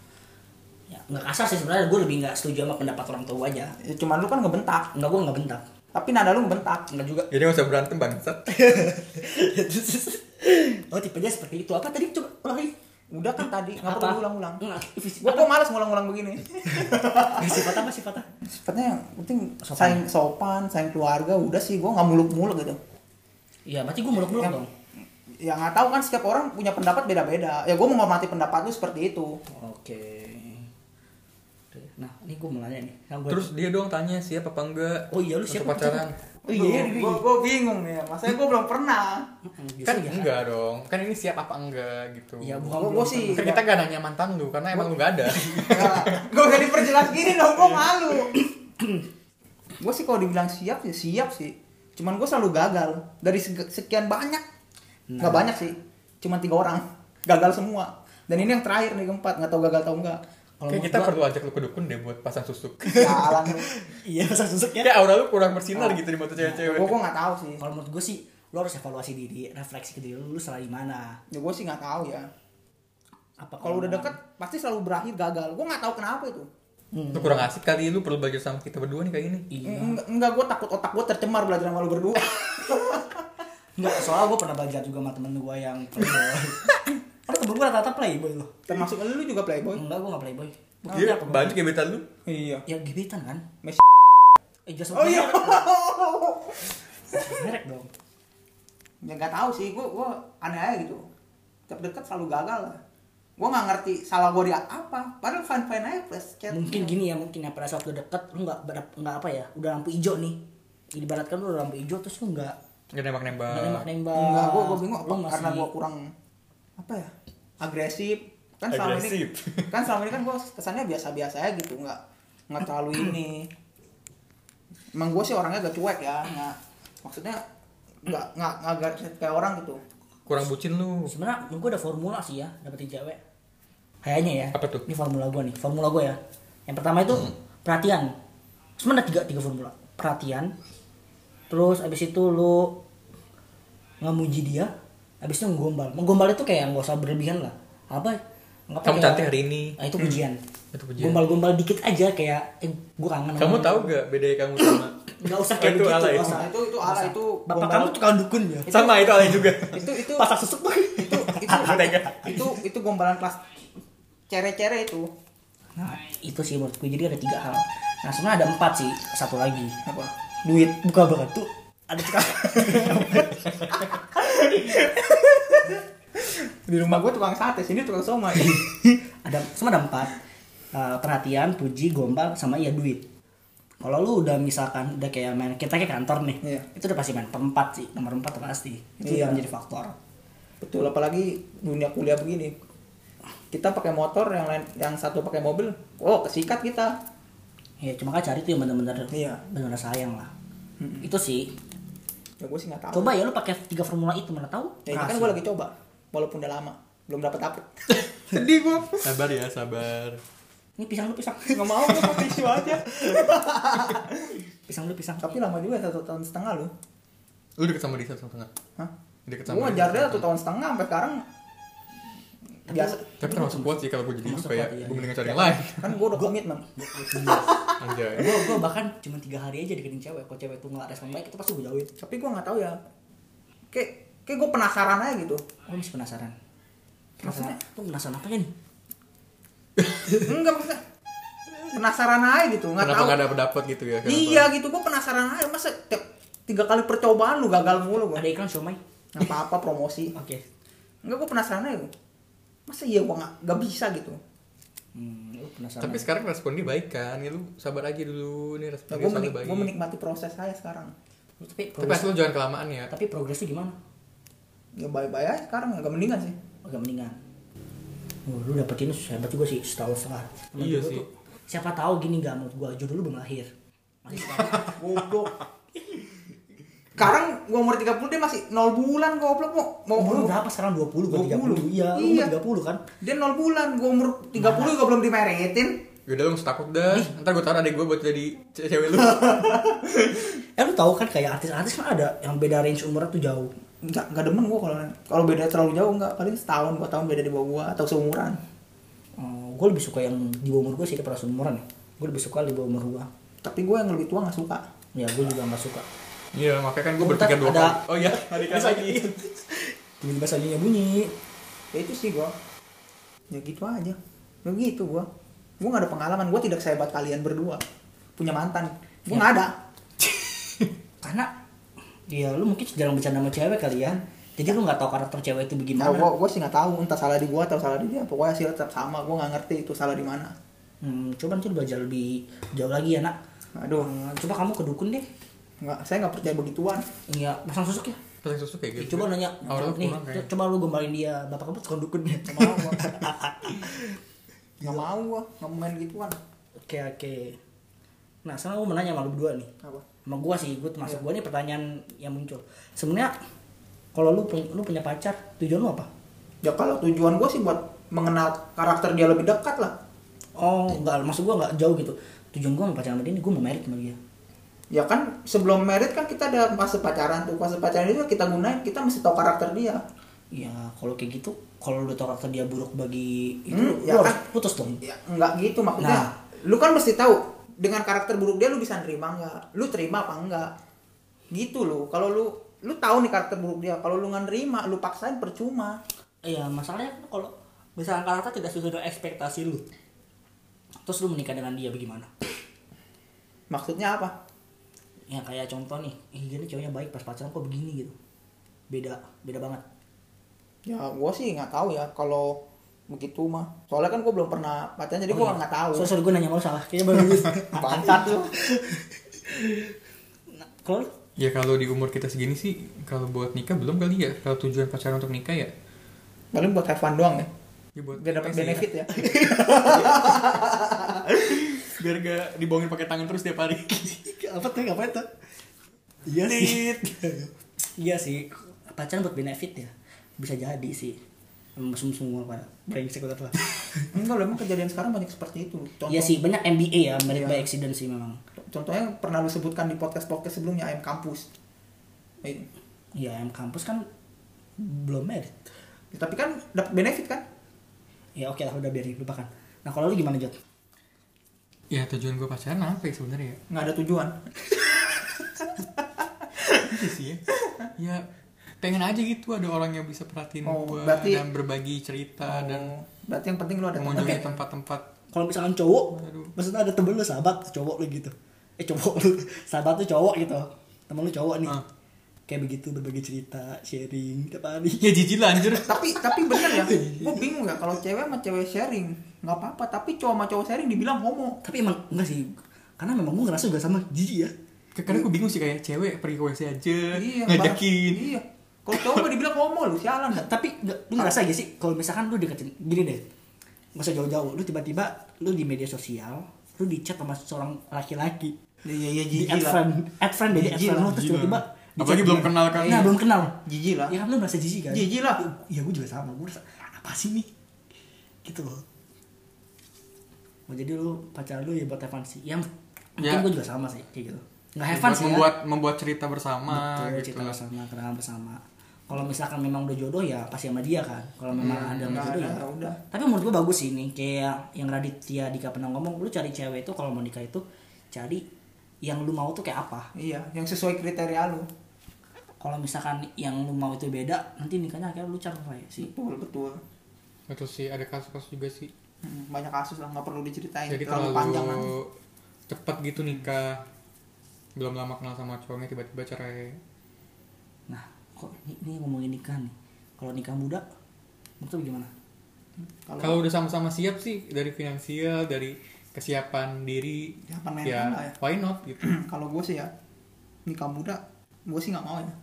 Ya nggak kasar sih sebenarnya gue lebih nggak setuju sama pendapat orang tua aja. Ya, cuman lu kan ngebentak. Nggak gue nggak bentak tapi nada lu ngebentak nggak juga Jadi gak usah berantem bangsat. oh tipenya seperti itu apa tadi coba ulangi Udah kan tadi, nggak perlu ulang-ulang. Enggak, Gue kok males ngulang-ngulang begini. sifat apa sifatnya? Sifatnya yang penting Sopan. sayang sopan, sayang keluarga, udah sih gue nggak muluk-muluk gitu. Iya, berarti gue muluk-muluk Yang- dong. Ya nggak tahu kan setiap orang punya pendapat beda-beda. Ya gue menghormati pendapat lu seperti itu. Oke. Nah, ini gue mau nanya nih. Gua- Terus dia doang tanya siap apa enggak. Oh iya, lu Untuk siap apa pacaran. Oh iya, gue gue bingung nih. Masalahnya gue belum pernah. Mm-mm, Kan ya. enggak dong. Kan ini siap apa enggak gitu. Iya, bukan Gua- gua sih- Kan kita gak nanya mantan lu karena emang lu gak ada. Gak usah diperjelas gini dong, gue malu. gue sih kalau dibilang siap ya siap sih. Cuman gue selalu gagal dari sekian banyak. Nggak Nah. banyak sih, cuman tiga orang gagal semua. Dan ini yang terakhir nih keempat, nggak tahu gagal atau enggak. Kalau Kayak kita gua- perlu ajak lu ke dukun deh buat pasang susuk. Jalan lu. Iya, masa susuk ya. Kayak aura lu kurang bersinar gitu di mata cewek-cewek. Gue gue nggak tahu sih. Kalau menurut gue sih, lu harus evaluasi diri, refleksi ke diri lu, lu salah di mana. Ya gue sih nggak tahu ya. Apa Kalau udah deket pasti selalu berakhir gagal. Gue nggak tahu kenapa itu. Hmm. Lu kurang asik kali lu perlu belajar sama kita berdua nih kayak gini. Iya. Enggak, enggak gue takut otak gue tercemar belajar sama lu berdua. Enggak, soalnya gue pernah belajar juga sama temen gue yang. Orang temen gue rata-rata playboy loh. Termasuk lu juga playboy. Enggak, gue gak playboy. Dia banyak gebetan lu. Iya. Ya gebetan kan? Messi. Eh, just Oh iya. Merek dong. ya nggak tahu sih gue gue aneh aja gitu tiap deket selalu gagal lah gue nggak ngerti salah gue di apa padahal fine fine aja plus chat Mungkin gini ya, mungkin ya pada saat lu deket, lu gak, berap- nggak apa ya, udah lampu hijau nih. Ibaratkan lu udah lampu hijau, terus lu gak Gak nembak-nembak. nembak-nembak. enggak gue gue bingung apa karena gue kurang apa ya? Agresif. Kan selama Agresif. ini kan selama ini kan gue kesannya biasa biasa aja gitu nggak nggak terlalu ini. Emang gue sih orangnya gak cuek ya nggak maksudnya nggak nggak nggak agresif kayak orang gitu. Kurang bucin lu. sebenarnya gue ada formula sih ya dapetin cewek. Kayaknya ya. Apa tuh? ini formula gue nih formula gue ya. Yang pertama itu perhatian. Sebenarnya ada tiga tiga formula. Perhatian terus abis itu lu ngemuji dia abis itu nggombal menggombal itu kayak nggak usah berlebihan lah apa nggak Kamu kayak- cantik hari ini. nah, itu pujian Itu pujian. gombal-gombal dikit aja kayak eh, gue kangen Kamu sama tahu gak bedanya kamu sama nggak usah Oh, kayak itu usah. Nah, itu itu ala itu bapak gombal. kamu tukang dukun ya Sama itu alay juga. itu itu pasak susuk tuh itu itu itu itu gombalan kelas cere-cere itu Nah, itu sih menurut gue. Jadi ada tiga hal. Nah, sebenarnya ada empat sih. Satu lagi. apa Duit. Buka batu. Ada tukang. di rumah gue tukang sate sini tukang somai ada, semua ada empat. Eh, perhatian, puji, gombal, sama ya duit. Kalau lu udah misalkan udah kayak main kita kayak kantor nih, Iya. itu udah pasti main perempat sih, nomor empat pasti. Itu Iya. yang menjadi faktor. betul apalagi dunia kuliah begini kita pakai motor yang lain yang satu pakai mobil oh kesikat kita Ya cuma kan cari tuh yang benar-benar Iya. benar-benar sayang lah. Mm-mm. Itu sih. Ya gue sih nggak tahu Coba ya lu pakai tiga formula itu mana tahu? ya ini kan gue lagi coba walaupun udah lama belum dapet dapet sedih gue Sabar ya, sabar. Ini pisang lu pisang. nggak mau gue pakai tisu aja pisang lu pisang. tapi lama juga satu tahun setengah lu Lu deket sama dia satu setengah. Hah? Deket gue sama ngejar dia dia satu tahun setengah sampai sekarang biasa Tapi termasuk kuat sih kalau gue jadi kayak iya, gue mendingan cari yang lain. kan gue udah komitmen Anjay. gue gue bahkan cuma tiga hari aja deketin cewek. Kalau cewek tuh nggak respon baik itu pasti gue jauhin. Tapi gue nggak tahu ya. Kayak kayak gue penasaran aja gitu. Oh masih penasaran? Maksudnya? penasaran? Tuh penasaran apa nih? Enggak maksudnya. Penasaran aja gitu nggak tahu. gak dapet dapet gitu ya? Kenapa? iya gitu gue penasaran aja. Masa tiap tiga kali percobaan lu gagal mulu gue ada iklan siomay? Nggak apa apa promosi. Oke. Enggak gue penasaran aja gua. Masa iya gue nggak nggak bisa gitu? Hmm, penasaran Tapi sekarang respon dia baik kan? Ya lu sabar aja dulu. Nih respon nah, dia menik baik. gua menikmati proses saya sekarang. Tapi Tapi progres asal lu jangan kelamaan ya. tapi progresnya gimana? Ya bye aja sekarang agak mendingan sih. Agak mendingan. Oh, lu dapetin hebat juga sih setahun setengah. Temen Iya gua sih. tuh, siapa tahu gini nggak menurut gua jodoh lu belum lahir. Masih goblok sekarang gue umur 30 dia masih 0 bulan goblok mau mau umur berapa sekarang? 20 gua 30 iya Iya. umur 30 kan. Dia 0 bulan gue umur 30 juga belum dimeretin. Yaudah lu gak takut dah. Ntar gue taruh adek gue buat jadi ce- cewek lu. eh lu tahu kan kayak artis-artis kan ada yang beda range umurnya tuh jauh. Nggak nggak demen gue kalau kalau beda terlalu jauh nggak. Paling setahun dua tahun beda di bawah gue atau seumuran. Gue lebih suka yang di bawah umur gue sih daripada seumuran ya. Gue lebih suka di bawah umur gue tapi gue yang lebih tua nggak suka. Ya gue juga nggak suka Iya, makanya kan gue berpikir dua ada- kali. Oh iya, ada ikan lagi. tiba-tiba sajinya bunyi. Ya itu sih gue ya gitu aja. Ya gitu gua. Gua nggak ada pengalaman. Gua tidak sehebat kalian berdua. Punya mantan. Gua Ya. nggak ada. Karena ya lu mungkin jarang bercanda sama cewek kali ya. Jadi lu nggak tahu karakter cewek itu nah, bagaimana gua, gua sih nggak tahu. Entah salah di gua atau salah di dia. Pokoknya hasilnya tetap sama. Gua nggak ngerti itu salah di mana. Hmm, coba nanti belajar lebih jauh lagi ya nak. Aduh. Coba kamu ke dukun deh nggak saya nggak percaya begituan Iya, pasang susuk ya. Paling susu kayak Ya, gitu. coba nanya, nih, kayaknya. coba lu gombalin dia, bapak kamu tukang dukun ya. nggak mau gua nggak mau gua nggak mau main gituan Oke oke. Nah, sekarang gue mau nanya sama lu berdua nih. apa Sama gua sih, gue termasuk Iya. gua nih pertanyaan yang muncul. Sebenarnya kalau lu lu punya pacar, tujuan lu apa? ya kalau tujuan gua sih buat mengenal karakter dia lebih dekat lah Oh, enggak, maksud gua enggak jauh gitu. Tujuan gua mau pacaran sama dia nih, gua mau merit sama dia. Ya kan sebelum merit kan kita ada fase pacaran tuh fase pacaran itu kita gunain kita mesti tahu karakter dia Ya, kalau kayak gitu, kalau lu tau karakter dia buruk bagi itu, Hmm, ya kan. putus dong. ya nggak gitu maksudnya Nah. lu kan mesti tahu dengan karakter buruk dia lu bisa nerima nggak lu terima apa enggak gitu loh kalau lu lu tahu nih karakter buruk dia kalau lu nggak nerima lu paksain percuma Iya, masalahnya kan kalau misalnya karakter tidak sesuai dengan ekspektasi lu. Terus lu menikah dengan dia bagaimana? maksudnya apa Ya kayak contoh nih, ih gini cowoknya baik pas pacaran kok begini gitu. Beda, beda banget. ya gua sih nggak tahu ya kalau begitu mah soalnya kan gua belum pernah pacaran jadi Oh gua iya. nggak tahu So, sorry gue nanya mau salah. Kayaknya bagus. bangsat lu nah, kalau? Ya kalau di umur kita segini sih, kalau buat nikah belum kali ya. Kalau tujuan pacaran untuk nikah ya, paling buat have fun doang ya ya buat biar dapat sih benefit ya Biar gak dibohongin pakai tangan terus tiap hari. apa tuh ngapain tuh? Iya sih. iya sih. Pacaran buat benefit ya. Bisa jadi sih. Mesum semua pada brengsek banget lah. enggak loh emang kejadian sekarang banyak seperti itu contoh Iya sih, banyak MBA ya, merit Iya. by accident sih memang. contohnya pernah lu sebutkan di podcast podcast sebelumnya AM kampus Eh, Iya, M kampus kan belum merit. tapi kan dapat benefit kan Ya oke lah, udah biarin lupakan. Nah kalau lu gimana Jot? Ya tujuan gue pacaran apa ya sebenarnya ya? nggak ada tujuan Iya sih ya. Ya pengen aja gitu ada orang yang bisa perhatiin Oh, gue berarti- dan berbagi cerita dan Oh, berarti yang penting lu ada teman mengunjungi Oke. tempat-tempat Kalau misalkan cowok, Aduh. maksudnya ada temen lu sahabat cowok lu gitu. Eh cowok lu, sahabat lu cowok gitu. Temen lu cowok nih. Ah. Kayak begitu berbagi cerita, sharing tiap hari. ya jijik lah anjir tapi tapi bener ya gue bingung ya kalau cewek sama cewek sharing nggak apa-apa tapi cowok sama cowok sharing dibilang homo Tapi emang enggak sih. Karena memang gue ngerasa juga sama jijik ya. kadang gue bingung sih kayak cewek pergi ke WC aja iya ngajakin iya kalau cowok mah dibilang homo lu sialan. Tapi enggak, lu ngerasa gak sih kalau misalkan lu deketin gini deh. Usah jauh-jauh, lu tiba-tiba lu di media sosial, lu di chat sama seorang laki-laki. iya iya Di jijik add lah friend, add friend deh, di add Jijik friend lu terus tiba-tiba di Apalagi belum kenal kan. Nah, belum kenal. jijik lah Ya kan lu merasa jijik kan? jijik lah Iya gue juga sama, gue merasa apa sih nih? Gitu loh. Oh, jadi lu pacar lu ya buat have fun sih. Yang mungkin Ya. gue juga sama sih kayak gitu. Nggak have fun membuat, sih membuat ya. membuat cerita bersama Betul, gitu cerita bersama, kenal bersama. Kalau misalkan memang udah jodoh ya pasti sama dia kan. Kalau memang Hmm, ada nggak jodoh ada, ya. udah. Tapi menurut gue bagus sih ini kayak yang Raditya Dika pernah ngomong, lu cari cewek itu kalau mau nikah itu cari yang lu mau tuh kayak apa. iya yang sesuai kriteria lu Kalau misalkan yang lu mau itu beda, nanti nikahnya kayak lu cari sih. betul betul betul sih ada kasus-kasus juga sih Hmm, banyak kasus lah nggak perlu diceritain jadi terlalu kalau panjang nanti cepet gitu nikah belum lama kenal sama cowoknya tiba-tiba cerai Nah, kok ini, ini ngomongin nikah nih. Kalau nikah muda, menurut lu gimana? kalau udah sama-sama siap sih dari finansial dari kesiapan diri Kesiapan mental ya, ya. why not gitu kalau gue sih ya nikah muda gue sih nggak mau ya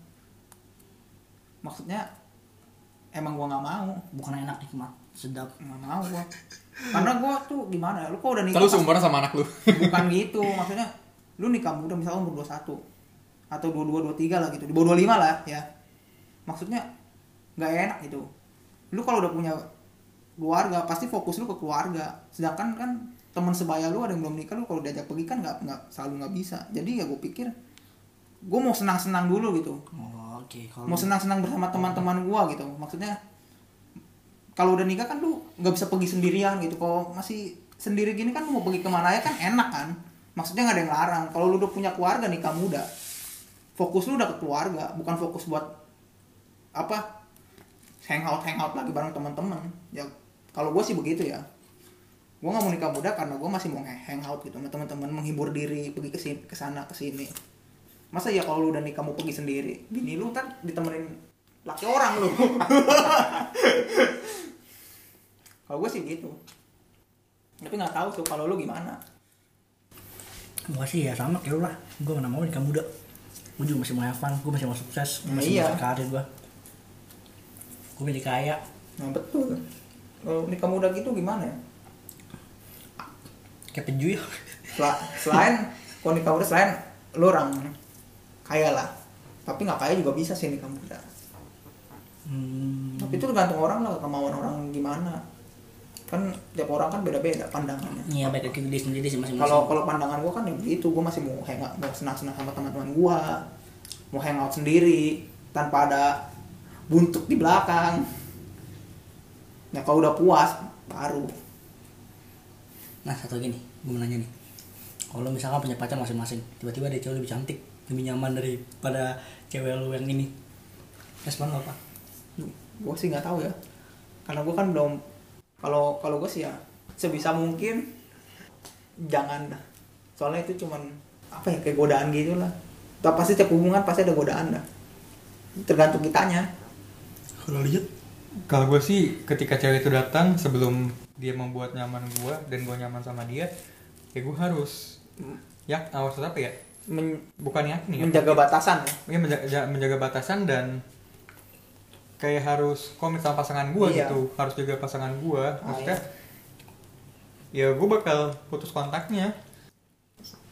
maksudnya emang gue nggak mau Bukan enak nikmat, sedap. nggak mau gue karena gue tuh gimana ya lu kok udah nikah pas- seumuran sama anak lu? Bukan gitu maksudnya lu nikah muda misalnya umur 21 atau 22 23 lah gitu di bawah 25 lah ya. Maksudnya nggak enak gitu. Lu kalau udah punya keluarga pasti fokus lu ke keluarga. Sedangkan kan teman sebaya lu ada yang belum nikah lu kalau diajak pergi kan nggak nggak selalu nggak bisa. Jadi ya gue pikir gue mau senang senang dulu gitu. Oh, oke. Kalau mau senang senang bersama teman-teman gue gitu. Maksudnya kalau udah nikah kan lu nggak bisa pergi sendirian gitu. Kalau masih sendiri gini kan mau pergi ke mana ya kan enak kan. Maksudnya nggak ada yang larang. Kalau lu udah punya keluarga nikah muda fokus lu udah ke keluarga bukan fokus buat apa hangout hangout lagi bareng teman-teman. Ya kalau gue sih begitu ya. Gue nggak mau nikah muda karena gue masih mau hangout gitu sama teman-teman menghibur diri pergi ke sini ke sana ke sini. Masa ya kalau lu udah nikah mau pergi sendiri? Bini lu ntar ditemenin laki orang lu kalau gue sih gitu tapi nggak tahu tuh kalau lu gimana Gua sih ya sama kayak lu lah. Gua mana mau nikah muda. Gua juga masih mau have fun, gua masih mau sukses, gua masih Iya. mau karir gua. Gua menjadi kaya. nah betul kalau nikah muda gitu gimana ya Kayak peju ya. Sel- selain kalau nikah muda selain lu orang kaya lah tapi nggak kaya juga bisa sih nikah muda Hmm. tapi itu tergantung orang lah kemauan orang gimana kan tiap orang kan beda-beda pandangannya Iya baik ke diri sendiri sih masing-masing. kalau kalau pandangan gua kan ya begitu gua masih mau hangout mau senang-senang sama teman-teman gua mau hangout sendiri tanpa ada buntut di belakang ya kalau udah puas baru Nah satu lagi nih, gue mau nanya nih. Kalau misalkan punya pacar masing-masing, tiba-tiba ada cewek lebih cantik, lebih nyaman daripada cewek lu yang ini. Respon lo apa? Gue sih nggak tahu ya. Karena gue kan belum kalau kalau gue sih ya sebisa mungkin jangan dah. Soalnya itu cuman apa ya kayak godaan gitu lah. Tuh, pasti setiap hubungan pasti ada godaan dah. Tergantung kitanya. Kalau lihat Kalau gue sih ketika cewek itu datang sebelum dia membuat nyaman gue dan gue nyaman sama dia, ya gue harus ya awas apa ya? men- Bukan yakin ya. menjaga batasan. Ya menjaga, menjaga batasan dan kayak harus komit sama pasangan gue Iya. gitu, harus jaga pasangan gue. Ah, Maksudnya ya gue bakal putus kontaknya.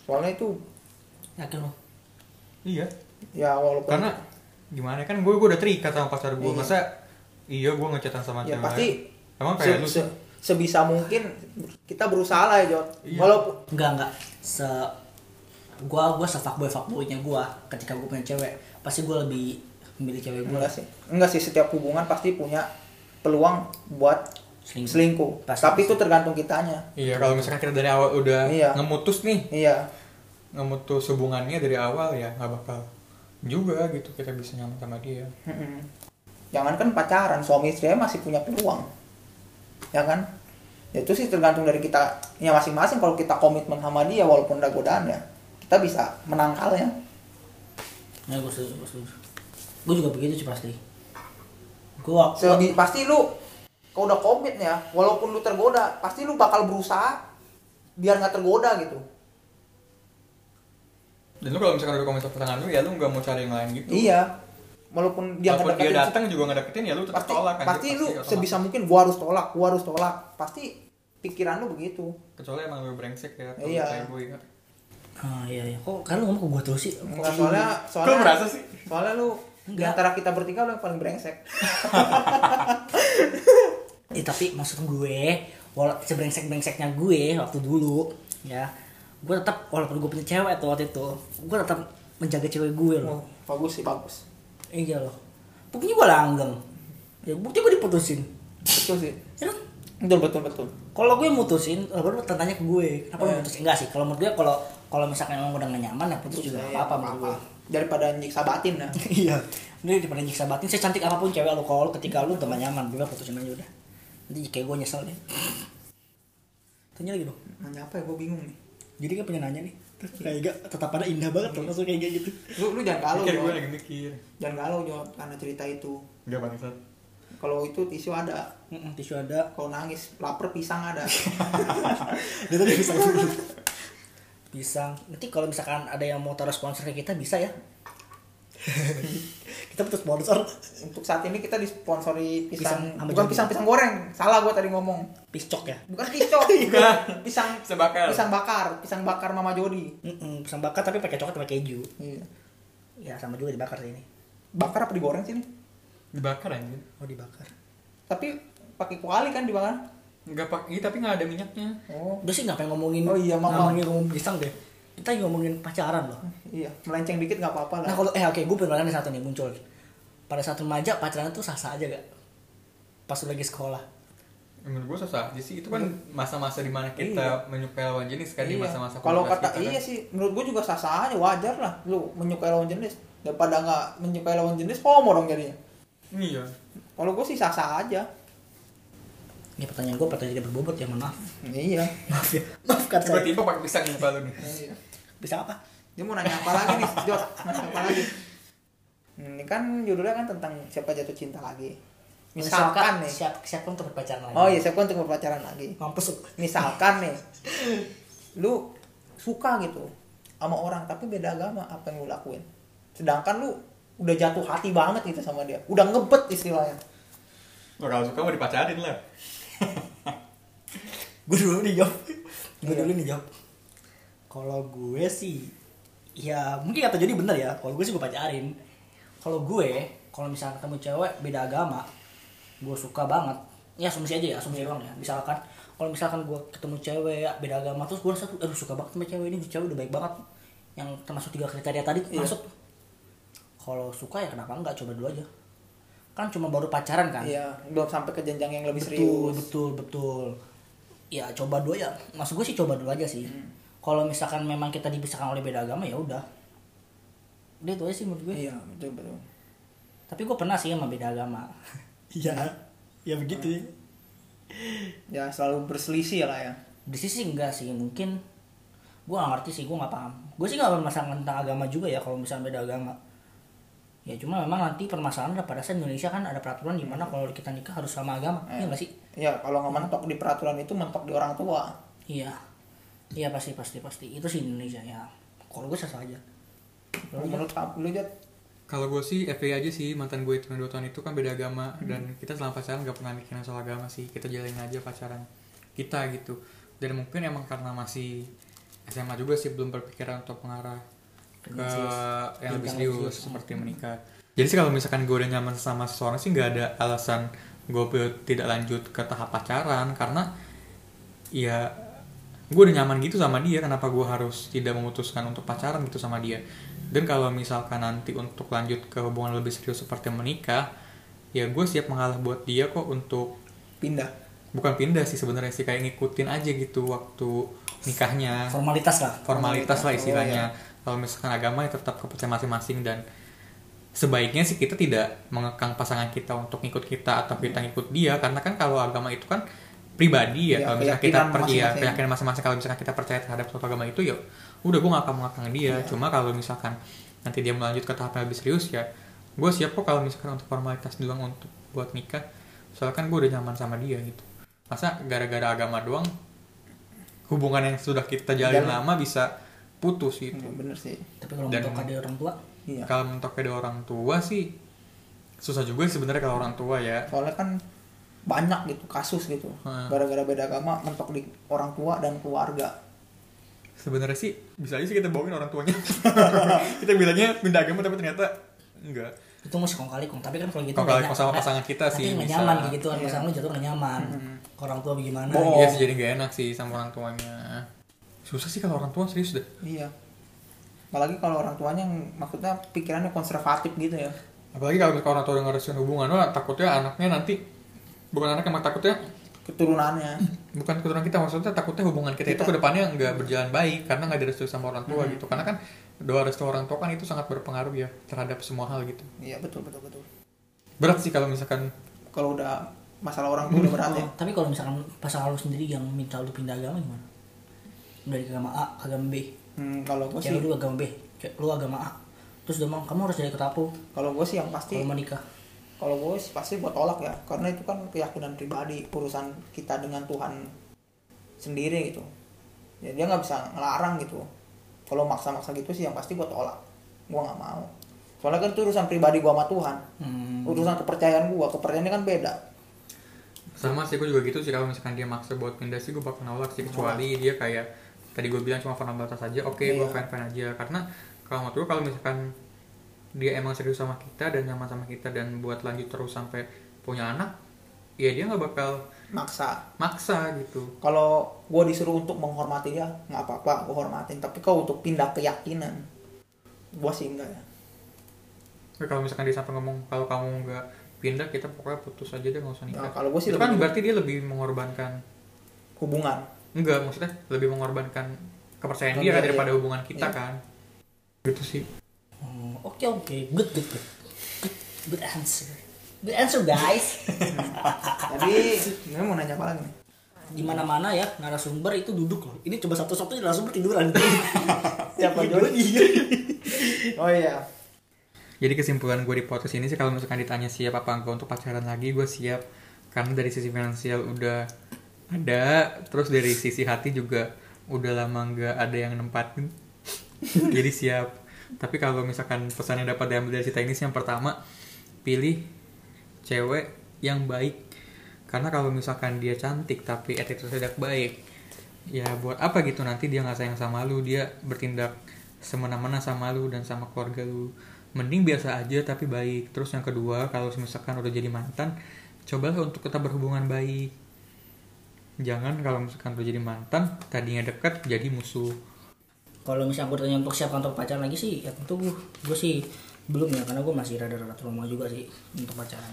soalnya itu yakin lo? Iya. ya walaupun Karena gimana kan gue gue udah terikat sama pacar gue. Iya. Masa iya gue ngechatan sama ya cewek. pasti Emang se- kayak lu se- sebisa mungkin kita berusaha lah ya Jod Iya. walaupun Enggak enggak. Se gua gua se fuckboy fuckboynya gua ketika gua punya cewek pasti gua lebih memilih cewek gua enggak sih enggak sih setiap hubungan pasti punya peluang buat selingkuh. selingkuh Pasti, tapi pasti. itu tergantung kitanya Iya kalau misalkan kita dari awal udah Iya. ngemutus nih, iya ngemutus hubungannya dari awal ya nggak bakal juga gitu kita bisa nyaman sama dia. Mm-mm. Jangan kan pacaran, suami istri masih punya peluang. Ya kan? Ya itu sih tergantung dari kita ya masing-masing kalau kita komitmen sama dia walaupun ada godaan ya, kita bisa menangkalnya. Ya setuju, gua setuju. Gua juga begitu sih pasti. Gua, gua Sebi- pasti lu kalau udah komit ya, walaupun lu tergoda, pasti lu bakal berusaha biar nggak tergoda gitu. Dan lu kalau misalkan udah komit sama pasangan lu ya lu nggak mau cari yang lain gitu. Iya. Walaupun dia Walaupun dia datang juga nggak deketin ya lu tetap pasti tolak kan. pasti lu otomatis. sebisa mungkin gua harus tolak, gua harus tolak. Pasti pikiran lu begitu. kecuali emang lu brengsek ya atau Iya. kayak gue ya. Ah iya iya. Kok kan lu ngomong ke gua terus sih? Enggak soalnya soalnya lu merasa sih? Soalnya lu di Enggak. antara kita bertiga lu yang paling brengsek. Eh tapi maksud gue, walau sebrengsek-brengseknya gue waktu dulu, ya, gue tetap walaupun gue punya cewek tuh waktu itu, gue tetap menjaga cewek gue Oh, loh. bagus sih bagus. Iya loh. Buktinya gue langgeng. Ya bukti gue diputusin. Betul sih. Ya kan? Betul betul betul. Kalau gue mutusin, lah baru tanya ke gue, kenapa lu Eh. mutusin? Enggak sih, kalau menurut gue kalau kalau misalkan emang udah gak nyaman ya putus juga Iya, apa-apa menurut gue. Daripada nyiksa batin ya. Iya. Ini daripada nyiksa batin, saya cantik apa pun cewek lu kalau ketika lu udah gak nyaman, gue putusin aja udah. Nanti kayak gue nyesel deh. Tanya lagi dong. Nanya apa ya gue bingung nih. Jadi kan pengen nanya nih. Terus kayak gak tetap pada indah banget tuh langsung kayak gitu. Lu lu jangan galau Mikir gue lagi mikir. Jangan galau Jod karena cerita itu. Enggak bangsat. Kalau itu tisu ada. Tisu ada. Kalau nangis lapar pisang ada. Dia tadi pisang dulu. Pisang. Nanti kalau misalkan ada yang mau taruh sponsor ke kita bisa ya. kita butuh sponsor. Untuk saat ini kita disponsori pisang, Pisang bukan pisang-pisang goreng. Salah gua tadi ngomong. Piscok ya. Bukan piscok. Bukan. pisang Pisang bakar. Pisang bakar, pisang bakar Mama Jody. Mm-mm, pisang bakar tapi pakai coklat pakai keju. Iya. Ya sama juga dibakar sih ini. Bakar apa digoreng sih ini? Dibakar anjir. Oh dibakar. Tapi pakai kuali kan dibakar. Enggak pak, iya tapi nggak ada minyaknya. Oh. Udah sih ngapain ngomongin Oh iya, Mama. ngomongin pisang deh. Kita lagi ngomongin pacaran loh. Iya, melenceng dikit nggak apa-apa lah. Nah kalau eh oke gue pernah nih satu nih muncul. Pada saat remaja pacaran tuh sah-sah aja gak? Pas lu lagi sekolah. Menurut gue susah aja sih. Itu kan masa-masa di mana kita menyukai lawan jenis kan di Iya. masa-masa Kalau kata kita iya kan. sih, menurut gua juga sah-sah aja, wajar lah lu menyukai lawan jenis. Daripada nggak menyukai lawan jenis, homo dong jadinya. Iya. Kalau gua sih sah-sah aja. Ini pertanyaan gue pertanyaan tidak berbobot ya, mohon maaf. iya Maaf ya. Maafkan saya. tiba-tiba pakai pisang muka lu nih Iya. Bisa apa? dia mau nanya apa lagi nih Jod nanya apa lagi ini kan judulnya kan tentang siapa jatuh cinta lagi misalkan nih siap siap untuk berpacaran lagi. oh iya siapa untuk berpacaran lagi Mampus. misalkan nih lu suka gitu sama orang tapi beda agama apa yang lu lakuin sedangkan lu udah jatuh hati banget gitu sama dia udah ngebet istilahnya Lo kalau suka mau dipacarin lah gue dulu nih jawab. Gue Iya. dulu nih jawab. Kalau gue sih ya mungkin kata jadi bener ya. Kalau gue sih gue pacarin. Kalau gue kalau misalnya ketemu cewek beda agama, gue suka banget. Ya asumsi aja ya, asumsi doang ya. Misalkan kalau misalkan gue ketemu cewek beda agama terus gue rasa aduh suka banget sama cewek ini cewek udah baik banget yang termasuk tiga kriteria tadi Iya. masuk kalau suka ya kenapa enggak coba dulu aja kan cuma baru pacaran kan? Iya belum sampai ke jenjang yang lebih betul serius. betul betul. Ya coba dulu ya. Maksud gue sih coba dulu aja sih. Kalau misalkan memang kita dipisahkan oleh beda agama ya udah. Udah itu aja sih menurut gue iya betul betul. Tapi gue pernah sih sama beda agama. Iya. Ya begitu. Ya ya selalu berselisih lah ya. Di sisi enggak sih mungkin. Gue gak ngerti sih gue nggak paham. Gue sih nggak bermasalah tentang agama juga ya kalau misalnya beda agama ya cuma memang nanti permasalahan ada pada saat Indonesia kan ada peraturan di mana kalau kita nikah harus sama agama iya nggak sih ya kalau nggak mentok di peraturan itu mentok di orang tua Iya. Iya pasti pasti pasti. Itu sih Indonesia ya. Kalau gue sah aja. Kalau menurut kamu lu Jod kalau gue sih FPI aja sih mantan gue itu dua tahun itu kan beda agama dan kita selama pacaran gak pernah mikirin soal agama sih kita jalanin aja pacaran kita gitu dan mungkin emang karena masih SMA juga sih belum berpikiran untuk mengarah ke Yang lebih serius seperti menikah. Jadi sih kalau misalkan gue udah nyaman sama seseorang sih nggak ada alasan gue tidak lanjut ke tahap pacaran. Karena ya gue udah nyaman gitu sama dia. Kenapa gue harus tidak memutuskan untuk pacaran gitu sama dia? Dan kalau misalkan nanti untuk lanjut ke hubungan lebih serius seperti menikah ya gue siap mengalah buat dia kok untuk pindah. Bukan pindah sih sebenarnya sih kayak ngikutin aja gitu waktu nikahnya. Formalitas lah. formalitas lah Oh, istilahnya kalau misalkan agama ya tetap kepercayaan masing-masing dan sebaiknya sih kita tidak mengekang pasangan kita untuk ngikut kita atau kita ngikut dia. Karena kan kalau agama itu kan pribadi ya Ya, kalau misalkan kita percaya keyakinan masing-masing. Kalau misalkan kita percaya terhadap suatu agama itu ya udah gue gak akan mengekang dia. Iya. cuma kalau misalkan nanti dia melanjut ke tahap yang lebih serius ya gue siap kok kalau misalkan untuk formalitas doang untuk buat nikah. Soalnya kan gue udah nyaman sama dia gitu. Masa gara-gara agama doang hubungan yang sudah kita jalin Jalan. lama bisa putus gitu Iya, bener sih Tapi kalau Dan- untuk ada orang tua, iya kalau mentok dari orang tua sih susah juga sih sebenarnya kalau orang tua ya soalnya kan banyak gitu kasus gitu Hmm. gara-gara beda agama mentok di orang tua dan keluarga sebenarnya sih bisa aja sih kita bohongin orang tuanya kita bilangnya pindah agama tapi ternyata enggak itu masih kong kali kong. Tapi kan kalau gitu Kong kali kong sama pasangan kita tapi sih nggak nyaman kayak gitu kan. Pasangan lu jatuh nggak nyaman. Orang tua bagaimana? Bohong. iya sih jadi gak enak sih sama orang tuanya susah sih kalau orang tua serius deh. Iya. Apalagi kalau orang tuanya yang maksudnya pikirannya konservatif gitu ya. Apalagi kalau misalkan orang tua udah ngerestuin hubungan wah takutnya anaknya nanti bukan anak emang takutnya keturunannya. bukan keturunan kita maksudnya takutnya hubungan kita, itu Kita- ke depannya nggak berjalan baik karena nggak direstui sama orang tua Hmm. gitu. Karena kan doa restu orang tua kan itu sangat berpengaruh ya terhadap semua hal gitu. Iya betul betul betul. Berat sih kalau misalkan kalau udah masalah orang tua udah berat ya. Oh, tapi kalau misalkan pasangan lu sendiri yang minta lu pindah agama gimana? Dari agama A ke agama B. hmm, kalau gue sih lu agama B, lu agama A. Terus bilang kamu harus jadi ketapu. Kalau gue sih yang pasti kalau mau nikah. kalau gue sih pasti gue tolak ya karena itu kan keyakinan pribadi urusan kita dengan Tuhan sendiri gitu. Ya dia nggak bisa ngelarang gitu. Kalau maksa-maksa gitu sih yang pasti gue tolak. Gue nggak mau. Soalnya kan itu urusan pribadi gue sama Tuhan. Hmm. urusan kepercayaan gue kepercayaannya kan beda. Sama sih gue juga gitu sih. Kalau misalkan dia maksa buat pindah sih gue bakal nolak sih. Kecuali dia kayak tadi gue bilang cuma formalitas aja oke gue Iya. fan fan aja. Karena kalau menurut gue kalau misalkan dia emang serius sama kita dan nyaman sama kita dan buat lanjut terus sampai punya anak ya dia nggak bakal maksa. maksa gitu. Kalau gue disuruh untuk menghormati dia nggak apa-apa gue hormatin. Tapi kalau untuk pindah keyakinan gue sih enggak ya kalau misalkan dia sampai ngomong kalau kamu nggak pindah kita pokoknya putus aja deh nggak usah nikah. Nah, kalau gue sih itu kan berarti dia lebih mengorbankan hubungan enggak maksudnya lebih mengorbankan kepercayaan Oh, dia iya, daripada iya. hubungan kita Iya. kan gitu sih Oh, Oke oke, good good good, good, good answer. The answer guys. Jadi, ini mau nanya apa lagi nih? Di mana-mana ya narasumber itu duduk loh. Ini coba satu-satunya narasumber tiduran. Siapa Jody? Iya. Oh iya. Jadi kesimpulan gue di podcast ini sih kalau misalkan ditanya siap apa enggak untuk pacaran lagi, gue siap. Karena dari sisi finansial udah ada, terus dari sisi hati juga udah lama nggak ada yang nempatin. Jadi siap. Tapi kalau misalkan pesan yang dapat diambil dari ini sih yang pertama, pilih cewek yang baik. Karena kalau misalkan dia cantik tapi attitude tidak baik, ya buat apa gitu nanti dia nggak sayang sama lu, dia bertindak semena-mena sama lu dan sama keluarga lu mending biasa aja tapi baik terus yang kedua kalau misalkan udah jadi mantan cobalah untuk tetap berhubungan baik jangan kalau misalkan udah jadi mantan tadinya dekat jadi musuh Kalau misalnya gue tanya untuk siapa untuk pacaran lagi sih, ya tentu gue sih belum ya karena gue masih rada-rada trauma juga sih untuk pacaran.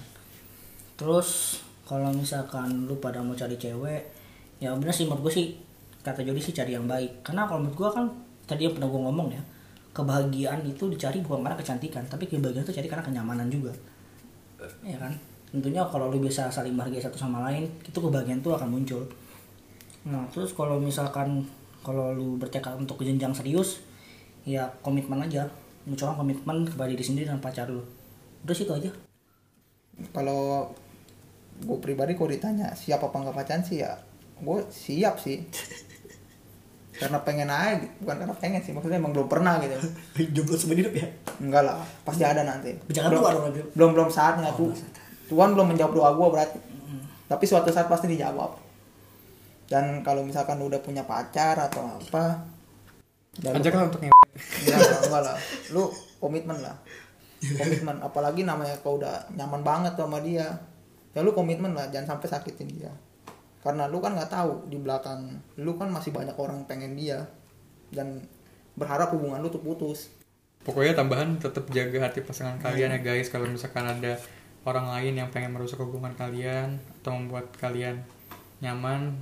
Terus kalau misalkan lu pada mau cari cewek, ya bener sih menurut gue sih kata Jody sih cari yang baik. Karena kalau menurut gue kan tadi yang pernah gue ngomong ya, kebahagiaan itu dicari bukan karena kecantikan, tapi kebahagiaan itu cari karena kenyamanan juga. Ya kan? Tentunya kalau lu bisa saling menghargai satu sama lain, itu kebahagiaan itu akan muncul. Nah, terus kalau misalkan kalau lu bertekad untuk jenjang serius, ya komitmen aja. Lu coba komitmen kepada diri sendiri dan pacar lu. Udah situ aja. Kalau gue pribadi kalau ditanya siapa apa nggak pacaran sih ya gue siap sih karena pengen aja gitu. bukan karena pengen sih maksudnya emang belum pernah gitu Jomblo seumur hidup ya. enggak lah pasti ada nanti Jangan belum, dong, belum belum saatnya tuh Tuhan belum menjawab doa gue berarti tapi suatu saat pasti dijawab dan kalau misalkan udah punya pacar atau apa ajaklah untuk yang Ya, enggak lah. Lu komitmen lah. Komitmen. Apalagi namanya kau udah nyaman banget sama dia. Ya lu komitmen lah, jangan sampai sakitin dia. Karena lu kan nggak tahu di belakang lu kan masih banyak orang pengen dia dan berharap hubungan lu tuh putus. pokoknya tambahan tetap jaga hati pasangan kalian ya guys kalau misalkan ada orang lain yang pengen merusak hubungan kalian atau membuat kalian nyaman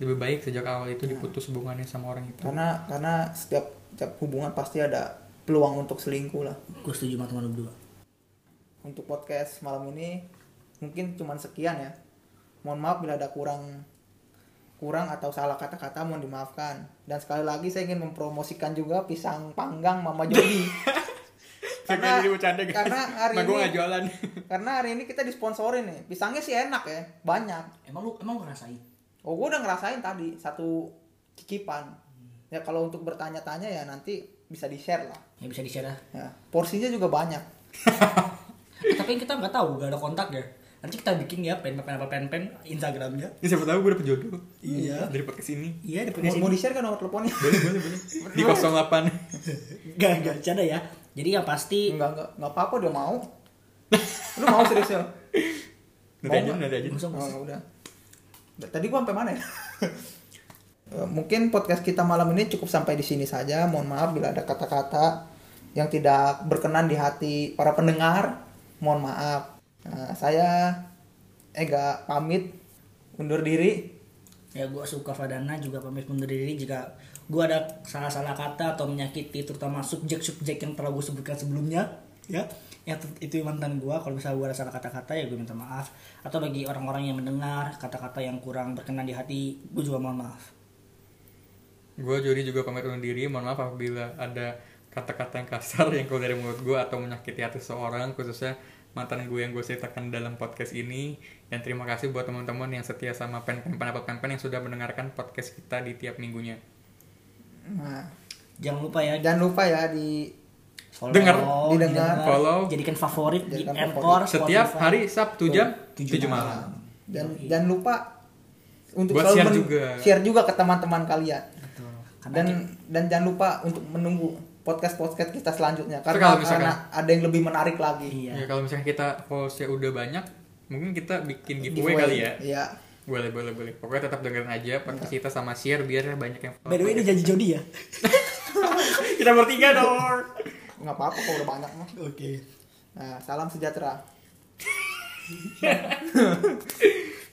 lebih baik sejak awal itu diputus hubungannya sama orang itu Karena karena setiap setiap hubungan pasti ada peluang untuk selingkuh lah. Gue setuju sama teman berdua. Untuk podcast malam ini mungkin cuman sekian ya. Mohon maaf bila ada kurang kurang atau salah kata-kata mohon dimaafkan. Dan sekali lagi saya ingin mempromosikan juga pisang panggang Mama Jody. Karena jadi bercanda guys. karena hari Nah, ini nggak jualan. karena hari ini kita disponsorin nih. Pisangnya sih enak ya, banyak. Emang lu emang ngerasain? Oh, gue udah ngerasain tadi satu cicipan. Ya kalau untuk bertanya-tanya ya nanti bisa di-share lah. Ya bisa di-share ya. Ya, porsinya juga banyak. Eh, tapi kita nggak tahu, gak ada kontak ya. Nanti kita bikin ya pen pen apa pen pen Instagramnya. Ya, siapa tahu gue dapet jodoh. Iya. Dari podcast ini. Iya, ada Mau, podcast mau ini. di-share kan nomor teleponnya? Boleh, boleh, boleh. Di 08. Gak, gak bercanda ya. Jadi yang pasti Enggak, enggak, enggak apa-apa dia mau. Lu mau serius ya? Nanti aja, nanti aja. Langsung, Oh, langsung. udah. Tadi gua sampai mana ya? Eh, Mungkin podcast kita malam ini cukup sampai di sini saja. Mohon maaf bila ada kata-kata yang tidak berkenan di hati para pendengar. Mohon maaf. Nah, saya Ega pamit undur diri. Ya gue suka Fadana juga pamit undur diri jika gue ada salah-salah kata atau menyakiti terutama subjek-subjek yang telah gue sebutkan sebelumnya ya. Ter- itu mantan gue kalau misalnya gue ada salah kata-kata ya gue minta maaf. Atau bagi orang-orang yang mendengar kata-kata yang kurang berkenan di hati gue juga mohon maaf. Gue Jody juga pamit undur diri. Mohon maaf apabila ada kata-kata yang kasar yang keluar dari mulut gue atau menyakiti hati seseorang khususnya mantan gue yang gue ceritakan dalam podcast ini. Dan terima kasih buat teman-teman yang setia sama pen pen apa pen pen yang sudah mendengarkan podcast kita di tiap minggunya Nah, jangan lupa ya. Jangan lupa ya di follow, Dengar, didengar, follow. jadikan favorit di Anchor setiap Spotify. hari Sabtu jam Tujuh 7 malam. dan jangan lupa untuk Buat selalu share juga. share juga ke teman-teman kalian. Betul. Karena dan kita- dan jangan lupa untuk menunggu podcast podcast kita selanjutnya. Karena, kalau misalkan- karena ada yang lebih menarik lagi. Iya. Ya kalau misalnya kita followersnya udah banyak mungkin kita bikin giveaway, kali ya. Iya boleh boleh boleh. Pokoknya tetap dengerin aja podcast kita sama share biar banyak yang follow. By the way ini janji Jody ya? Kita bertiga dong. Nggak apa-apa kalau udah banyak mah. Oke. Nah salam sejahtera